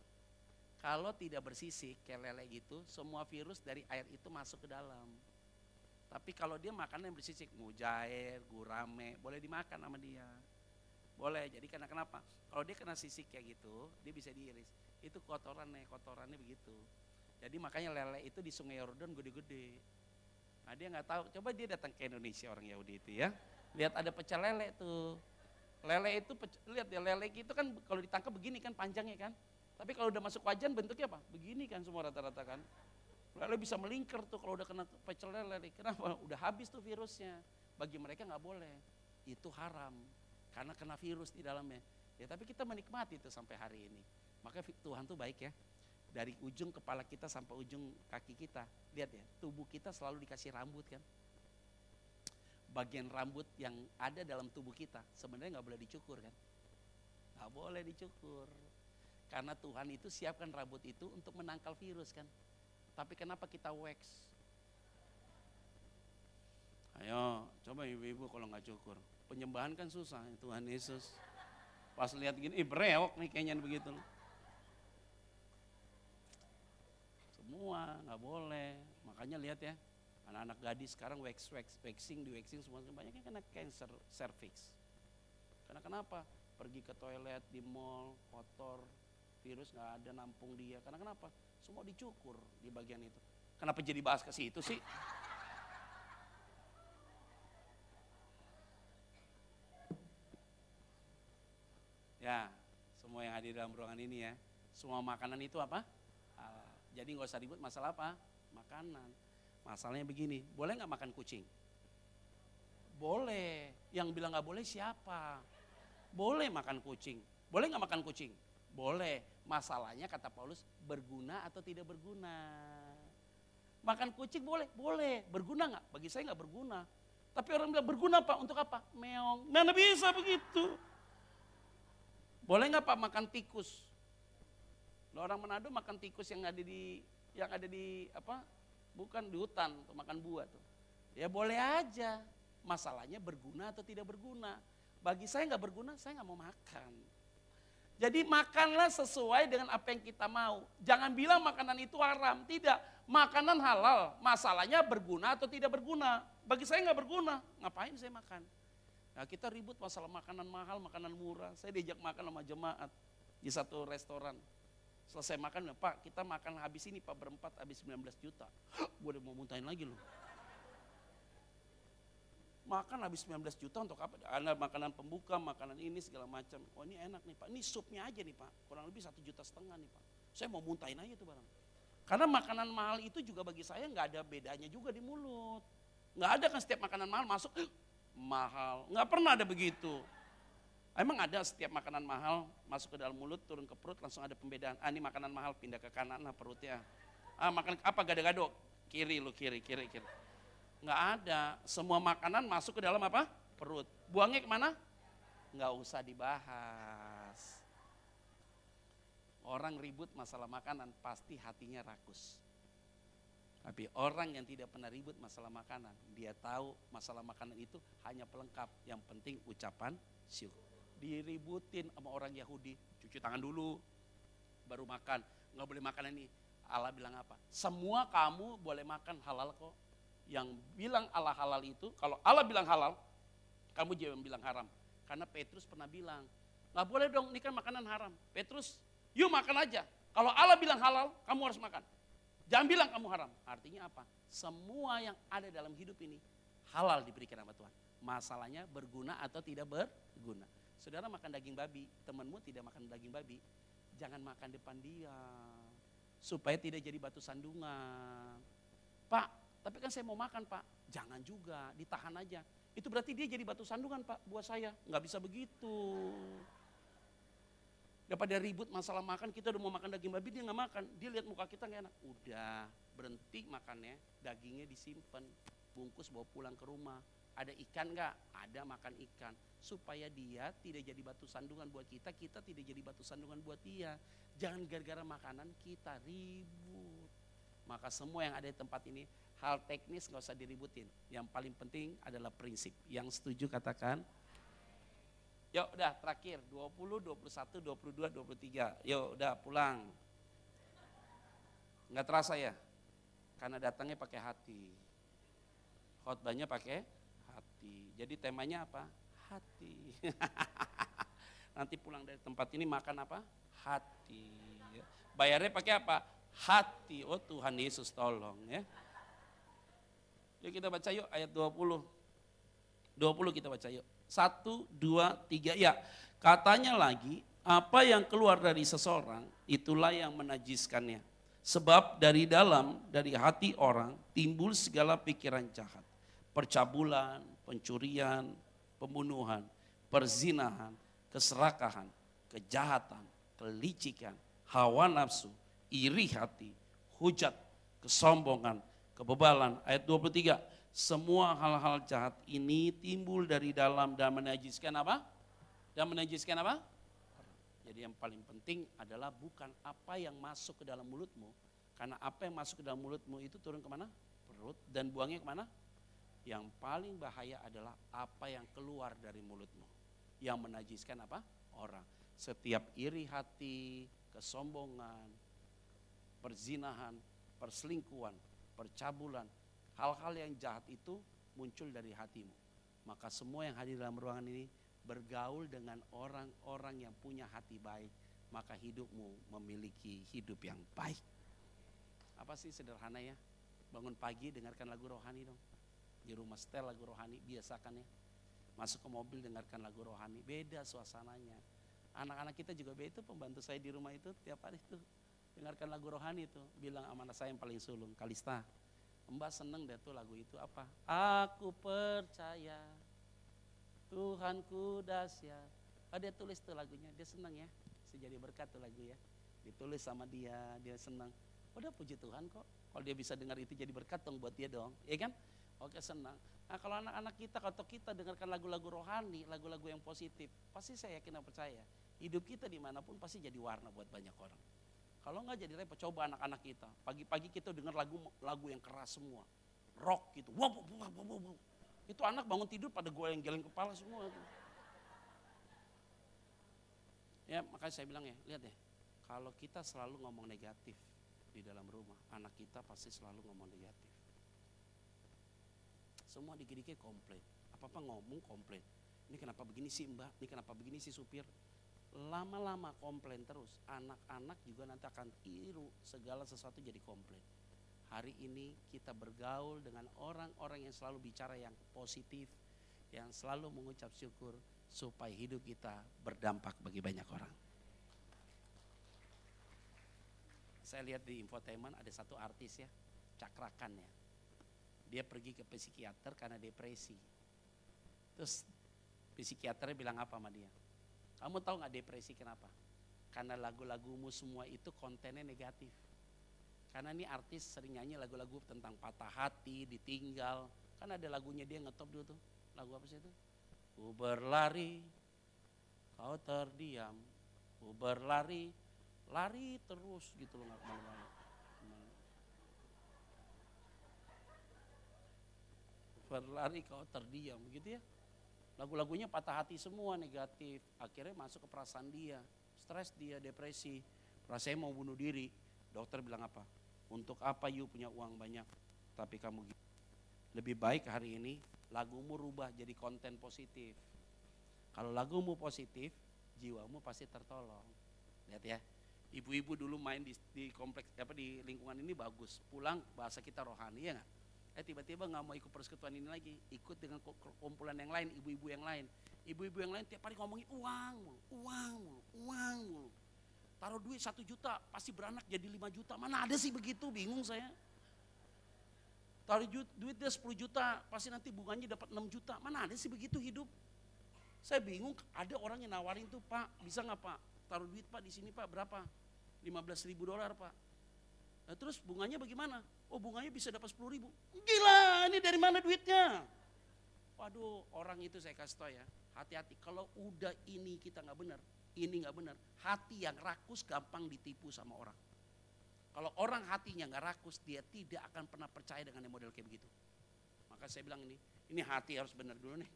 Kalau tidak bersisik kayak lele gitu, semua virus dari air itu masuk ke dalam. Tapi kalau dia makan yang bersisik, mujair, gurame, boleh dimakan sama dia. Boleh, jadi karena kenapa? Kalau dia kena sisik kayak gitu, dia bisa diiris. Itu kotorannya, kotorannya begitu. Jadi makanya lele itu di sungai Yordan gede-gede. Nah dia nggak tahu, coba dia datang ke Indonesia orang Yahudi itu ya. Lihat ada pecel lele tuh. Lele itu, lihat ya lele itu kan kalau ditangkap begini kan panjangnya kan. Tapi kalau udah masuk wajan bentuknya apa? Begini kan semua rata-rata kan. Lele bisa melingkar tuh kalau udah kena pecel lele. Kenapa? Udah habis tuh virusnya. Bagi mereka nggak boleh. Itu haram. Karena kena virus di dalamnya. Ya tapi kita menikmati itu sampai hari ini. Maka Tuhan tuh baik ya. Dari ujung kepala kita sampai ujung kaki kita. Lihat ya, tubuh kita selalu dikasih rambut kan. Bagian rambut yang ada dalam tubuh kita sebenarnya nggak boleh dicukur kan. Nggak boleh dicukur karena Tuhan itu siapkan rambut itu untuk menangkal virus kan. Tapi kenapa kita wax? Ayo, coba ibu-ibu kalau nggak cukur. Penyembahan kan susah, Tuhan Yesus. Pas lihat gini, ih breok nih kayaknya begitu. Semua nggak boleh. Makanya lihat ya, anak-anak gadis sekarang wax wax waxing di waxing semua banyaknya kena cancer cervix. Karena kenapa? Pergi ke toilet di mall kotor, virus nggak ada nampung dia. Karena kenapa? Semua dicukur di bagian itu. Kenapa jadi bahas ke situ sih? Ya, semua yang hadir dalam ruangan ini ya, semua makanan itu apa? Jadi nggak usah ribut masalah apa? Makanan. Masalahnya begini, boleh nggak makan kucing? Boleh. Yang bilang nggak boleh siapa? Boleh makan kucing. Boleh nggak makan kucing? Boleh. Masalahnya kata Paulus berguna atau tidak berguna. Makan kucing boleh? Boleh. Berguna nggak? Bagi saya nggak berguna. Tapi orang bilang berguna pak untuk apa? Meong. Mana bisa begitu. Boleh nggak pak makan tikus? Lo orang Manado makan tikus yang ada di yang ada di apa? Bukan di hutan, untuk makan buah tuh. Ya boleh aja. Masalahnya berguna atau tidak berguna. Bagi saya nggak berguna, saya nggak mau makan. Jadi makanlah sesuai dengan apa yang kita mau. Jangan bilang makanan itu haram. Tidak, makanan halal. Masalahnya berguna atau tidak berguna. Bagi saya nggak berguna, ngapain saya makan? Nah kita ribut masalah makanan mahal, makanan murah. Saya diajak makan sama jemaat di satu restoran. Selesai makan, Pak kita makan habis ini Pak berempat habis 19 juta. Gue udah mau muntahin lagi loh makan habis 19 juta untuk apa? Ada makanan pembuka, makanan ini segala macam. Oh ini enak nih Pak, ini supnya aja nih Pak, kurang lebih satu juta setengah nih Pak. Saya mau muntahin aja tuh barang. Karena makanan mahal itu juga bagi saya nggak ada bedanya juga di mulut. Nggak ada kan setiap makanan mahal masuk mahal. Nggak pernah ada begitu. Emang ada setiap makanan mahal masuk ke dalam mulut, turun ke perut, langsung ada pembedaan. Ah ini makanan mahal pindah ke kanan lah perutnya. Ah makan apa gado-gado? Kiri lu kiri, kiri, kiri. Nggak ada. Semua makanan masuk ke dalam apa? Perut. Buangnya ke mana? Nggak usah dibahas. Orang ribut masalah makanan pasti hatinya rakus. Tapi orang yang tidak pernah ribut masalah makanan, dia tahu masalah makanan itu hanya pelengkap. Yang penting ucapan syukur diributin sama orang Yahudi, cuci tangan dulu, baru makan. Nggak boleh makan ini. Allah bilang apa? Semua kamu boleh makan halal kok. Yang bilang Allah halal itu, kalau Allah bilang halal, kamu jangan bilang haram. Karena Petrus pernah bilang, nggak boleh dong ini kan makanan haram. Petrus, yuk makan aja. Kalau Allah bilang halal, kamu harus makan. Jangan bilang kamu haram. Artinya apa? Semua yang ada dalam hidup ini halal diberikan sama Tuhan. Masalahnya berguna atau tidak berguna. Saudara makan daging babi, temanmu tidak makan daging babi, jangan makan depan dia. Supaya tidak jadi batu sandungan. Pak, tapi kan saya mau makan pak. Jangan juga, ditahan aja. Itu berarti dia jadi batu sandungan pak buat saya. Nggak bisa begitu. Daripada ribut masalah makan, kita udah mau makan daging babi, dia nggak makan. Dia lihat muka kita nggak enak. Udah, berhenti makannya, dagingnya disimpan, bungkus bawa pulang ke rumah. Ada ikan nggak? Ada makan ikan supaya dia tidak jadi batu sandungan buat kita, kita tidak jadi batu sandungan buat dia. Jangan gara-gara makanan kita ribut. Maka semua yang ada di tempat ini, hal teknis nggak usah diributin. Yang paling penting adalah prinsip. Yang setuju katakan. Yuk udah terakhir 20, 21, 22, 23. Yuk udah pulang. Nggak terasa ya? Karena datangnya pakai hati. Khotbahnya pakai hati. Jadi temanya apa? hati. Nanti pulang dari tempat ini makan apa? Hati. Bayarnya pakai apa? Hati. Oh Tuhan Yesus tolong ya. Yuk kita baca yuk ayat 20. 20 kita baca yuk. Satu, dua, tiga. Ya, katanya lagi, apa yang keluar dari seseorang, itulah yang menajiskannya. Sebab dari dalam, dari hati orang, timbul segala pikiran jahat. Percabulan, pencurian, pembunuhan, perzinahan, keserakahan, kejahatan, kelicikan, hawa nafsu, iri hati, hujat, kesombongan, kebebalan. Ayat 23, semua hal-hal jahat ini timbul dari dalam dan menajiskan apa? Dan menajiskan apa? Jadi yang paling penting adalah bukan apa yang masuk ke dalam mulutmu, karena apa yang masuk ke dalam mulutmu itu turun ke mana? Perut dan buangnya ke mana? Yang paling bahaya adalah apa yang keluar dari mulutmu. Yang menajiskan apa? Orang. Setiap iri hati, kesombongan, perzinahan, perselingkuhan, percabulan, hal-hal yang jahat itu muncul dari hatimu. Maka semua yang hadir dalam ruangan ini bergaul dengan orang-orang yang punya hati baik, maka hidupmu memiliki hidup yang baik. Apa sih sederhana ya? Bangun pagi dengarkan lagu rohani dong di rumah setel lagu rohani biasakan ya masuk ke mobil dengarkan lagu rohani. Beda suasananya. Anak-anak kita juga beda. Itu pembantu saya di rumah itu tiap hari itu dengarkan lagu rohani itu bilang amanah saya yang paling sulung Kalista. Mbak seneng deh tuh lagu itu. Apa? Aku percaya Tuhanku dahsyat oh, dia tulis tuh lagunya. Dia seneng ya. Sejadi berkat tuh lagu ya. Ditulis sama dia. Dia seneng. Udah puji Tuhan kok. Kalau dia bisa dengar itu jadi berkat dong buat dia dong. Ya kan Oke senang. Nah kalau anak-anak kita, kalau kita dengarkan lagu-lagu rohani, lagu-lagu yang positif, pasti saya yakin dan percaya, hidup kita di mana pun pasti jadi warna buat banyak orang. Kalau nggak jadi repot, coba anak-anak kita. Pagi-pagi kita dengar lagu lagu yang keras semua, rock gitu. Wow, wow, wow, wow, wow. Itu anak bangun tidur pada gue yang geleng kepala semua. Ya makanya saya bilang ya, lihat deh, kalau kita selalu ngomong negatif di dalam rumah, anak kita pasti selalu ngomong negatif semua dikit-dikit komplain. Apa-apa ngomong komplain. Ini kenapa begini sih mbak, ini kenapa begini sih supir. Lama-lama komplain terus, anak-anak juga nanti akan tiru segala sesuatu jadi komplain. Hari ini kita bergaul dengan orang-orang yang selalu bicara yang positif, yang selalu mengucap syukur supaya hidup kita berdampak bagi banyak orang. Saya lihat di infotainment ada satu artis ya, cakrakan ya dia pergi ke psikiater karena depresi. Terus psikiaternya bilang apa sama dia? Kamu tahu nggak depresi kenapa? Karena lagu-lagumu semua itu kontennya negatif. Karena ini artis sering nyanyi lagu-lagu tentang patah hati, ditinggal. Kan ada lagunya dia ngetop dulu tuh. Lagu apa sih itu? Ku berlari, kau terdiam. Ku berlari, lari terus gitu loh nggak ke mana-mana. Berlari kau terdiam gitu ya. Lagu-lagunya patah hati semua negatif. Akhirnya masuk ke perasaan dia. Stres dia, depresi. Rasanya mau bunuh diri. Dokter bilang apa? Untuk apa you punya uang banyak? Tapi kamu gitu. Lebih baik hari ini lagumu rubah jadi konten positif. Kalau lagumu positif, jiwamu pasti tertolong. Lihat ya, ibu-ibu dulu main di, di kompleks apa di lingkungan ini bagus. Pulang bahasa kita rohani ya nggak? Eh tiba-tiba nggak mau ikut persekutuan ini lagi, ikut dengan kumpulan yang lain, ibu-ibu yang lain. Ibu-ibu yang lain tiap hari ngomongin uang, uang, uang, Taruh duit satu juta, pasti beranak jadi lima juta. Mana ada sih begitu, bingung saya. Taruh duit dia 10 juta, pasti nanti bunganya dapat 6 juta. Mana ada sih begitu hidup? Saya bingung, ada orang yang nawarin tuh, Pak, bisa nggak Pak? Taruh duit Pak di sini Pak, berapa? 15 ribu dolar Pak. Nah, terus bunganya bagaimana? Oh bunganya bisa dapat 10 ribu. Gila ini dari mana duitnya? Waduh orang itu saya kasih tau ya. Hati-hati kalau udah ini kita nggak benar. Ini nggak benar. Hati yang rakus gampang ditipu sama orang. Kalau orang hatinya nggak rakus dia tidak akan pernah percaya dengan yang model kayak begitu. Maka saya bilang ini, ini hati harus benar dulu nih.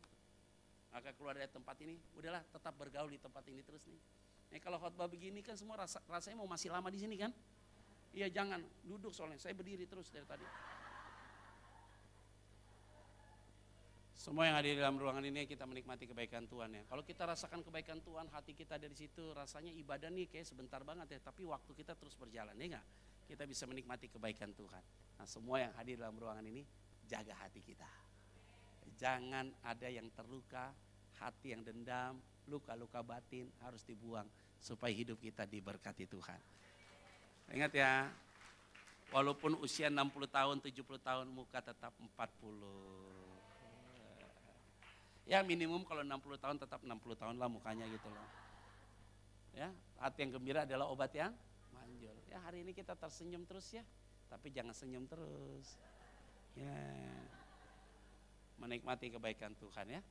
Maka keluar dari tempat ini, udahlah tetap bergaul di tempat ini terus nih. Nih kalau khotbah begini kan semua rasa, rasanya mau masih lama di sini kan? Iya jangan, duduk soalnya, saya berdiri terus dari tadi. Semua yang ada di dalam ruangan ini kita menikmati kebaikan Tuhan ya. Kalau kita rasakan kebaikan Tuhan, hati kita dari situ rasanya ibadah nih kayak sebentar banget ya. Tapi waktu kita terus berjalan ya enggak? Kita bisa menikmati kebaikan Tuhan. Nah semua yang hadir dalam ruangan ini jaga hati kita. Jangan ada yang terluka, hati yang dendam, luka-luka batin harus dibuang supaya hidup kita diberkati Tuhan. Ingat ya, walaupun usia 60 tahun, 70 tahun, muka tetap 40. Ya minimum kalau 60 tahun tetap 60 tahun lah mukanya gitu loh. Ya, hati yang gembira adalah obat yang manjur. Ya hari ini kita tersenyum terus ya, tapi jangan senyum terus. Ya, menikmati kebaikan Tuhan ya.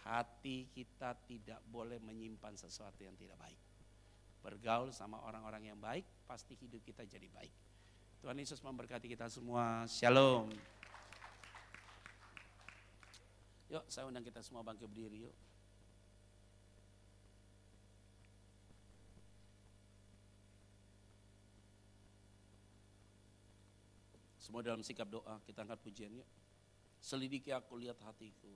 Hati kita tidak boleh menyimpan sesuatu yang tidak baik bergaul sama orang-orang yang baik, pasti hidup kita jadi baik. Tuhan Yesus memberkati kita semua. Shalom. Yuk, saya undang kita semua bangkit berdiri yuk. Semua dalam sikap doa, kita angkat pujian yuk. Selidiki aku, lihat hatiku.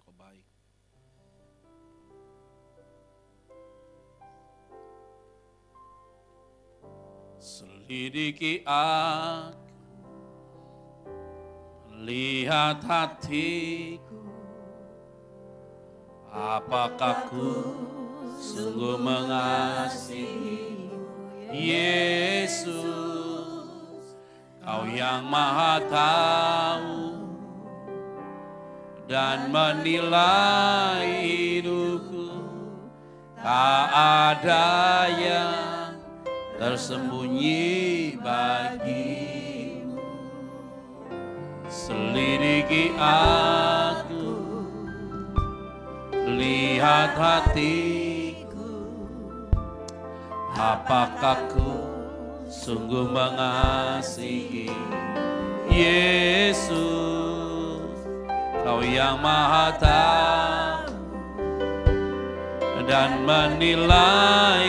Kau baik. Selidiki aku, lihat hatiku, apakah ku sungguh mengasihi Yesus, Kau yang maha tahu dan menilai hidupku, tak ada yang tersembunyi bagimu. Selidiki aku lihat hatiku. Apakah ku sungguh mengasihi Yesus kau yang maha tahu dan menilai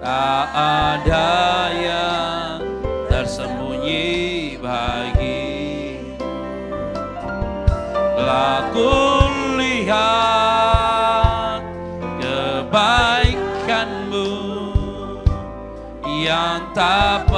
Tak ada yang tersembunyi bagi. Laku lihat kebaikanmu Yang tak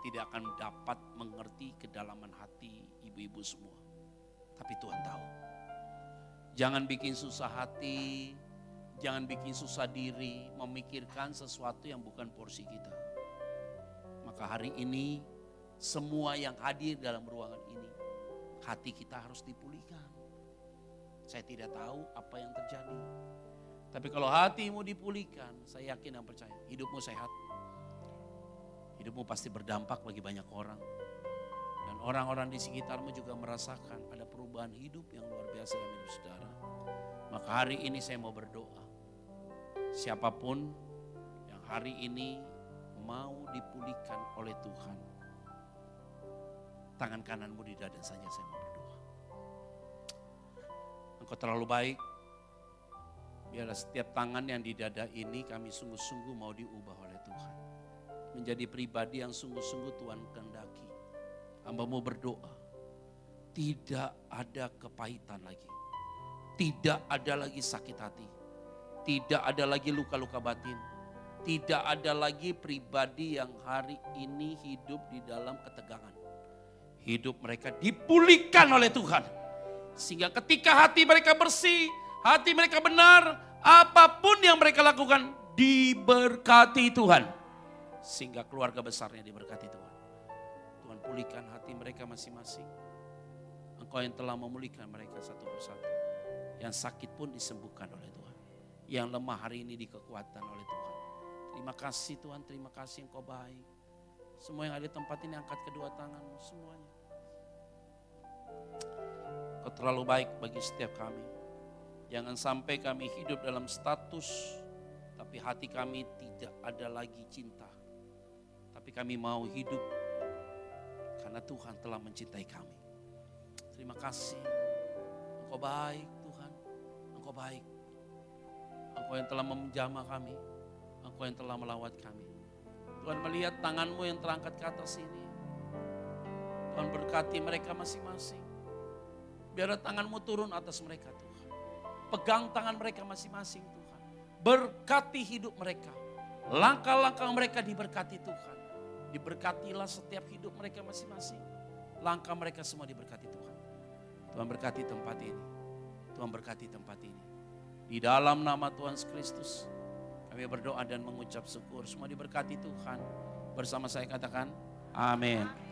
tidak akan dapat mengerti kedalaman hati ibu-ibu semua. Tapi Tuhan tahu. Jangan bikin susah hati, jangan bikin susah diri, memikirkan sesuatu yang bukan porsi kita. Maka hari ini semua yang hadir dalam ruangan ini, hati kita harus dipulihkan. Saya tidak tahu apa yang terjadi. Tapi kalau hatimu dipulihkan, saya yakin dan percaya, hidupmu sehat. Hidupmu pasti berdampak bagi banyak orang. Dan orang-orang di sekitarmu juga merasakan ada perubahan hidup yang luar biasa dalam hidup saudara. Maka hari ini saya mau berdoa. Siapa pun yang hari ini mau dipulihkan oleh Tuhan. Tangan kananmu di dada saja saya mau berdoa. Engkau terlalu baik. Biarlah setiap tangan yang di dada ini kami sungguh-sungguh mau diubah oleh. Menjadi pribadi yang sungguh-sungguh Tuhan kehendaki. Hamba mau berdoa. Tidak ada kepahitan lagi tidak ada lagi sakit hati. Tidak ada lagi luka-luka batin. Tidak ada lagi pribadi yang hari ini hidup di dalam ketegangan. Hidup mereka dipulihkan oleh Tuhan. Sehingga ketika hati mereka bersih, hati mereka benar, apa pun yang mereka lakukan diberkati Tuhan. Sehingga keluarga besarnya diberkati Tuhan. Tuhan pulihkan hati mereka masing-masing. Engkau yang telah memulihkan mereka satu persatu. Yang sakit pun disembuhkan oleh Tuhan. Yang lemah hari ini dikekuatan oleh Tuhan. Terima kasih Tuhan, terima kasih Engkau baik. Semua yang ada di tempat ini angkat kedua tanganmu semuanya. Kau terlalu baik bagi setiap kami. Jangan sampai kami hidup dalam status, tapi hati kami tidak ada lagi cinta. Tapi kami mau hidup karena Tuhan telah mencintai kami. Terima kasih. Engkau baik. Engkau baik. Engkau yang telah menjamah kami. Engkau yang telah melawat kami. Tuhan melihat tanganmu yang terangkat ke atas ini. Tuhan berkati mereka masing-masing. Biar tanganmu turun atas mereka Tuhan. Pegang tangan mereka masing-masing Tuhan. Berkati hidup mereka. Langkah-langkah mereka diberkati Tuhan. Diberkatilah setiap hidup mereka masing-masing. Langkah mereka semua diberkati Tuhan. Tuhan berkati tempat ini. Tuhan berkati tempat ini. Di dalam nama Tuhan Kristus, kami berdoa dan mengucap syukur. Semua diberkati Tuhan. Bersama saya katakan, amin.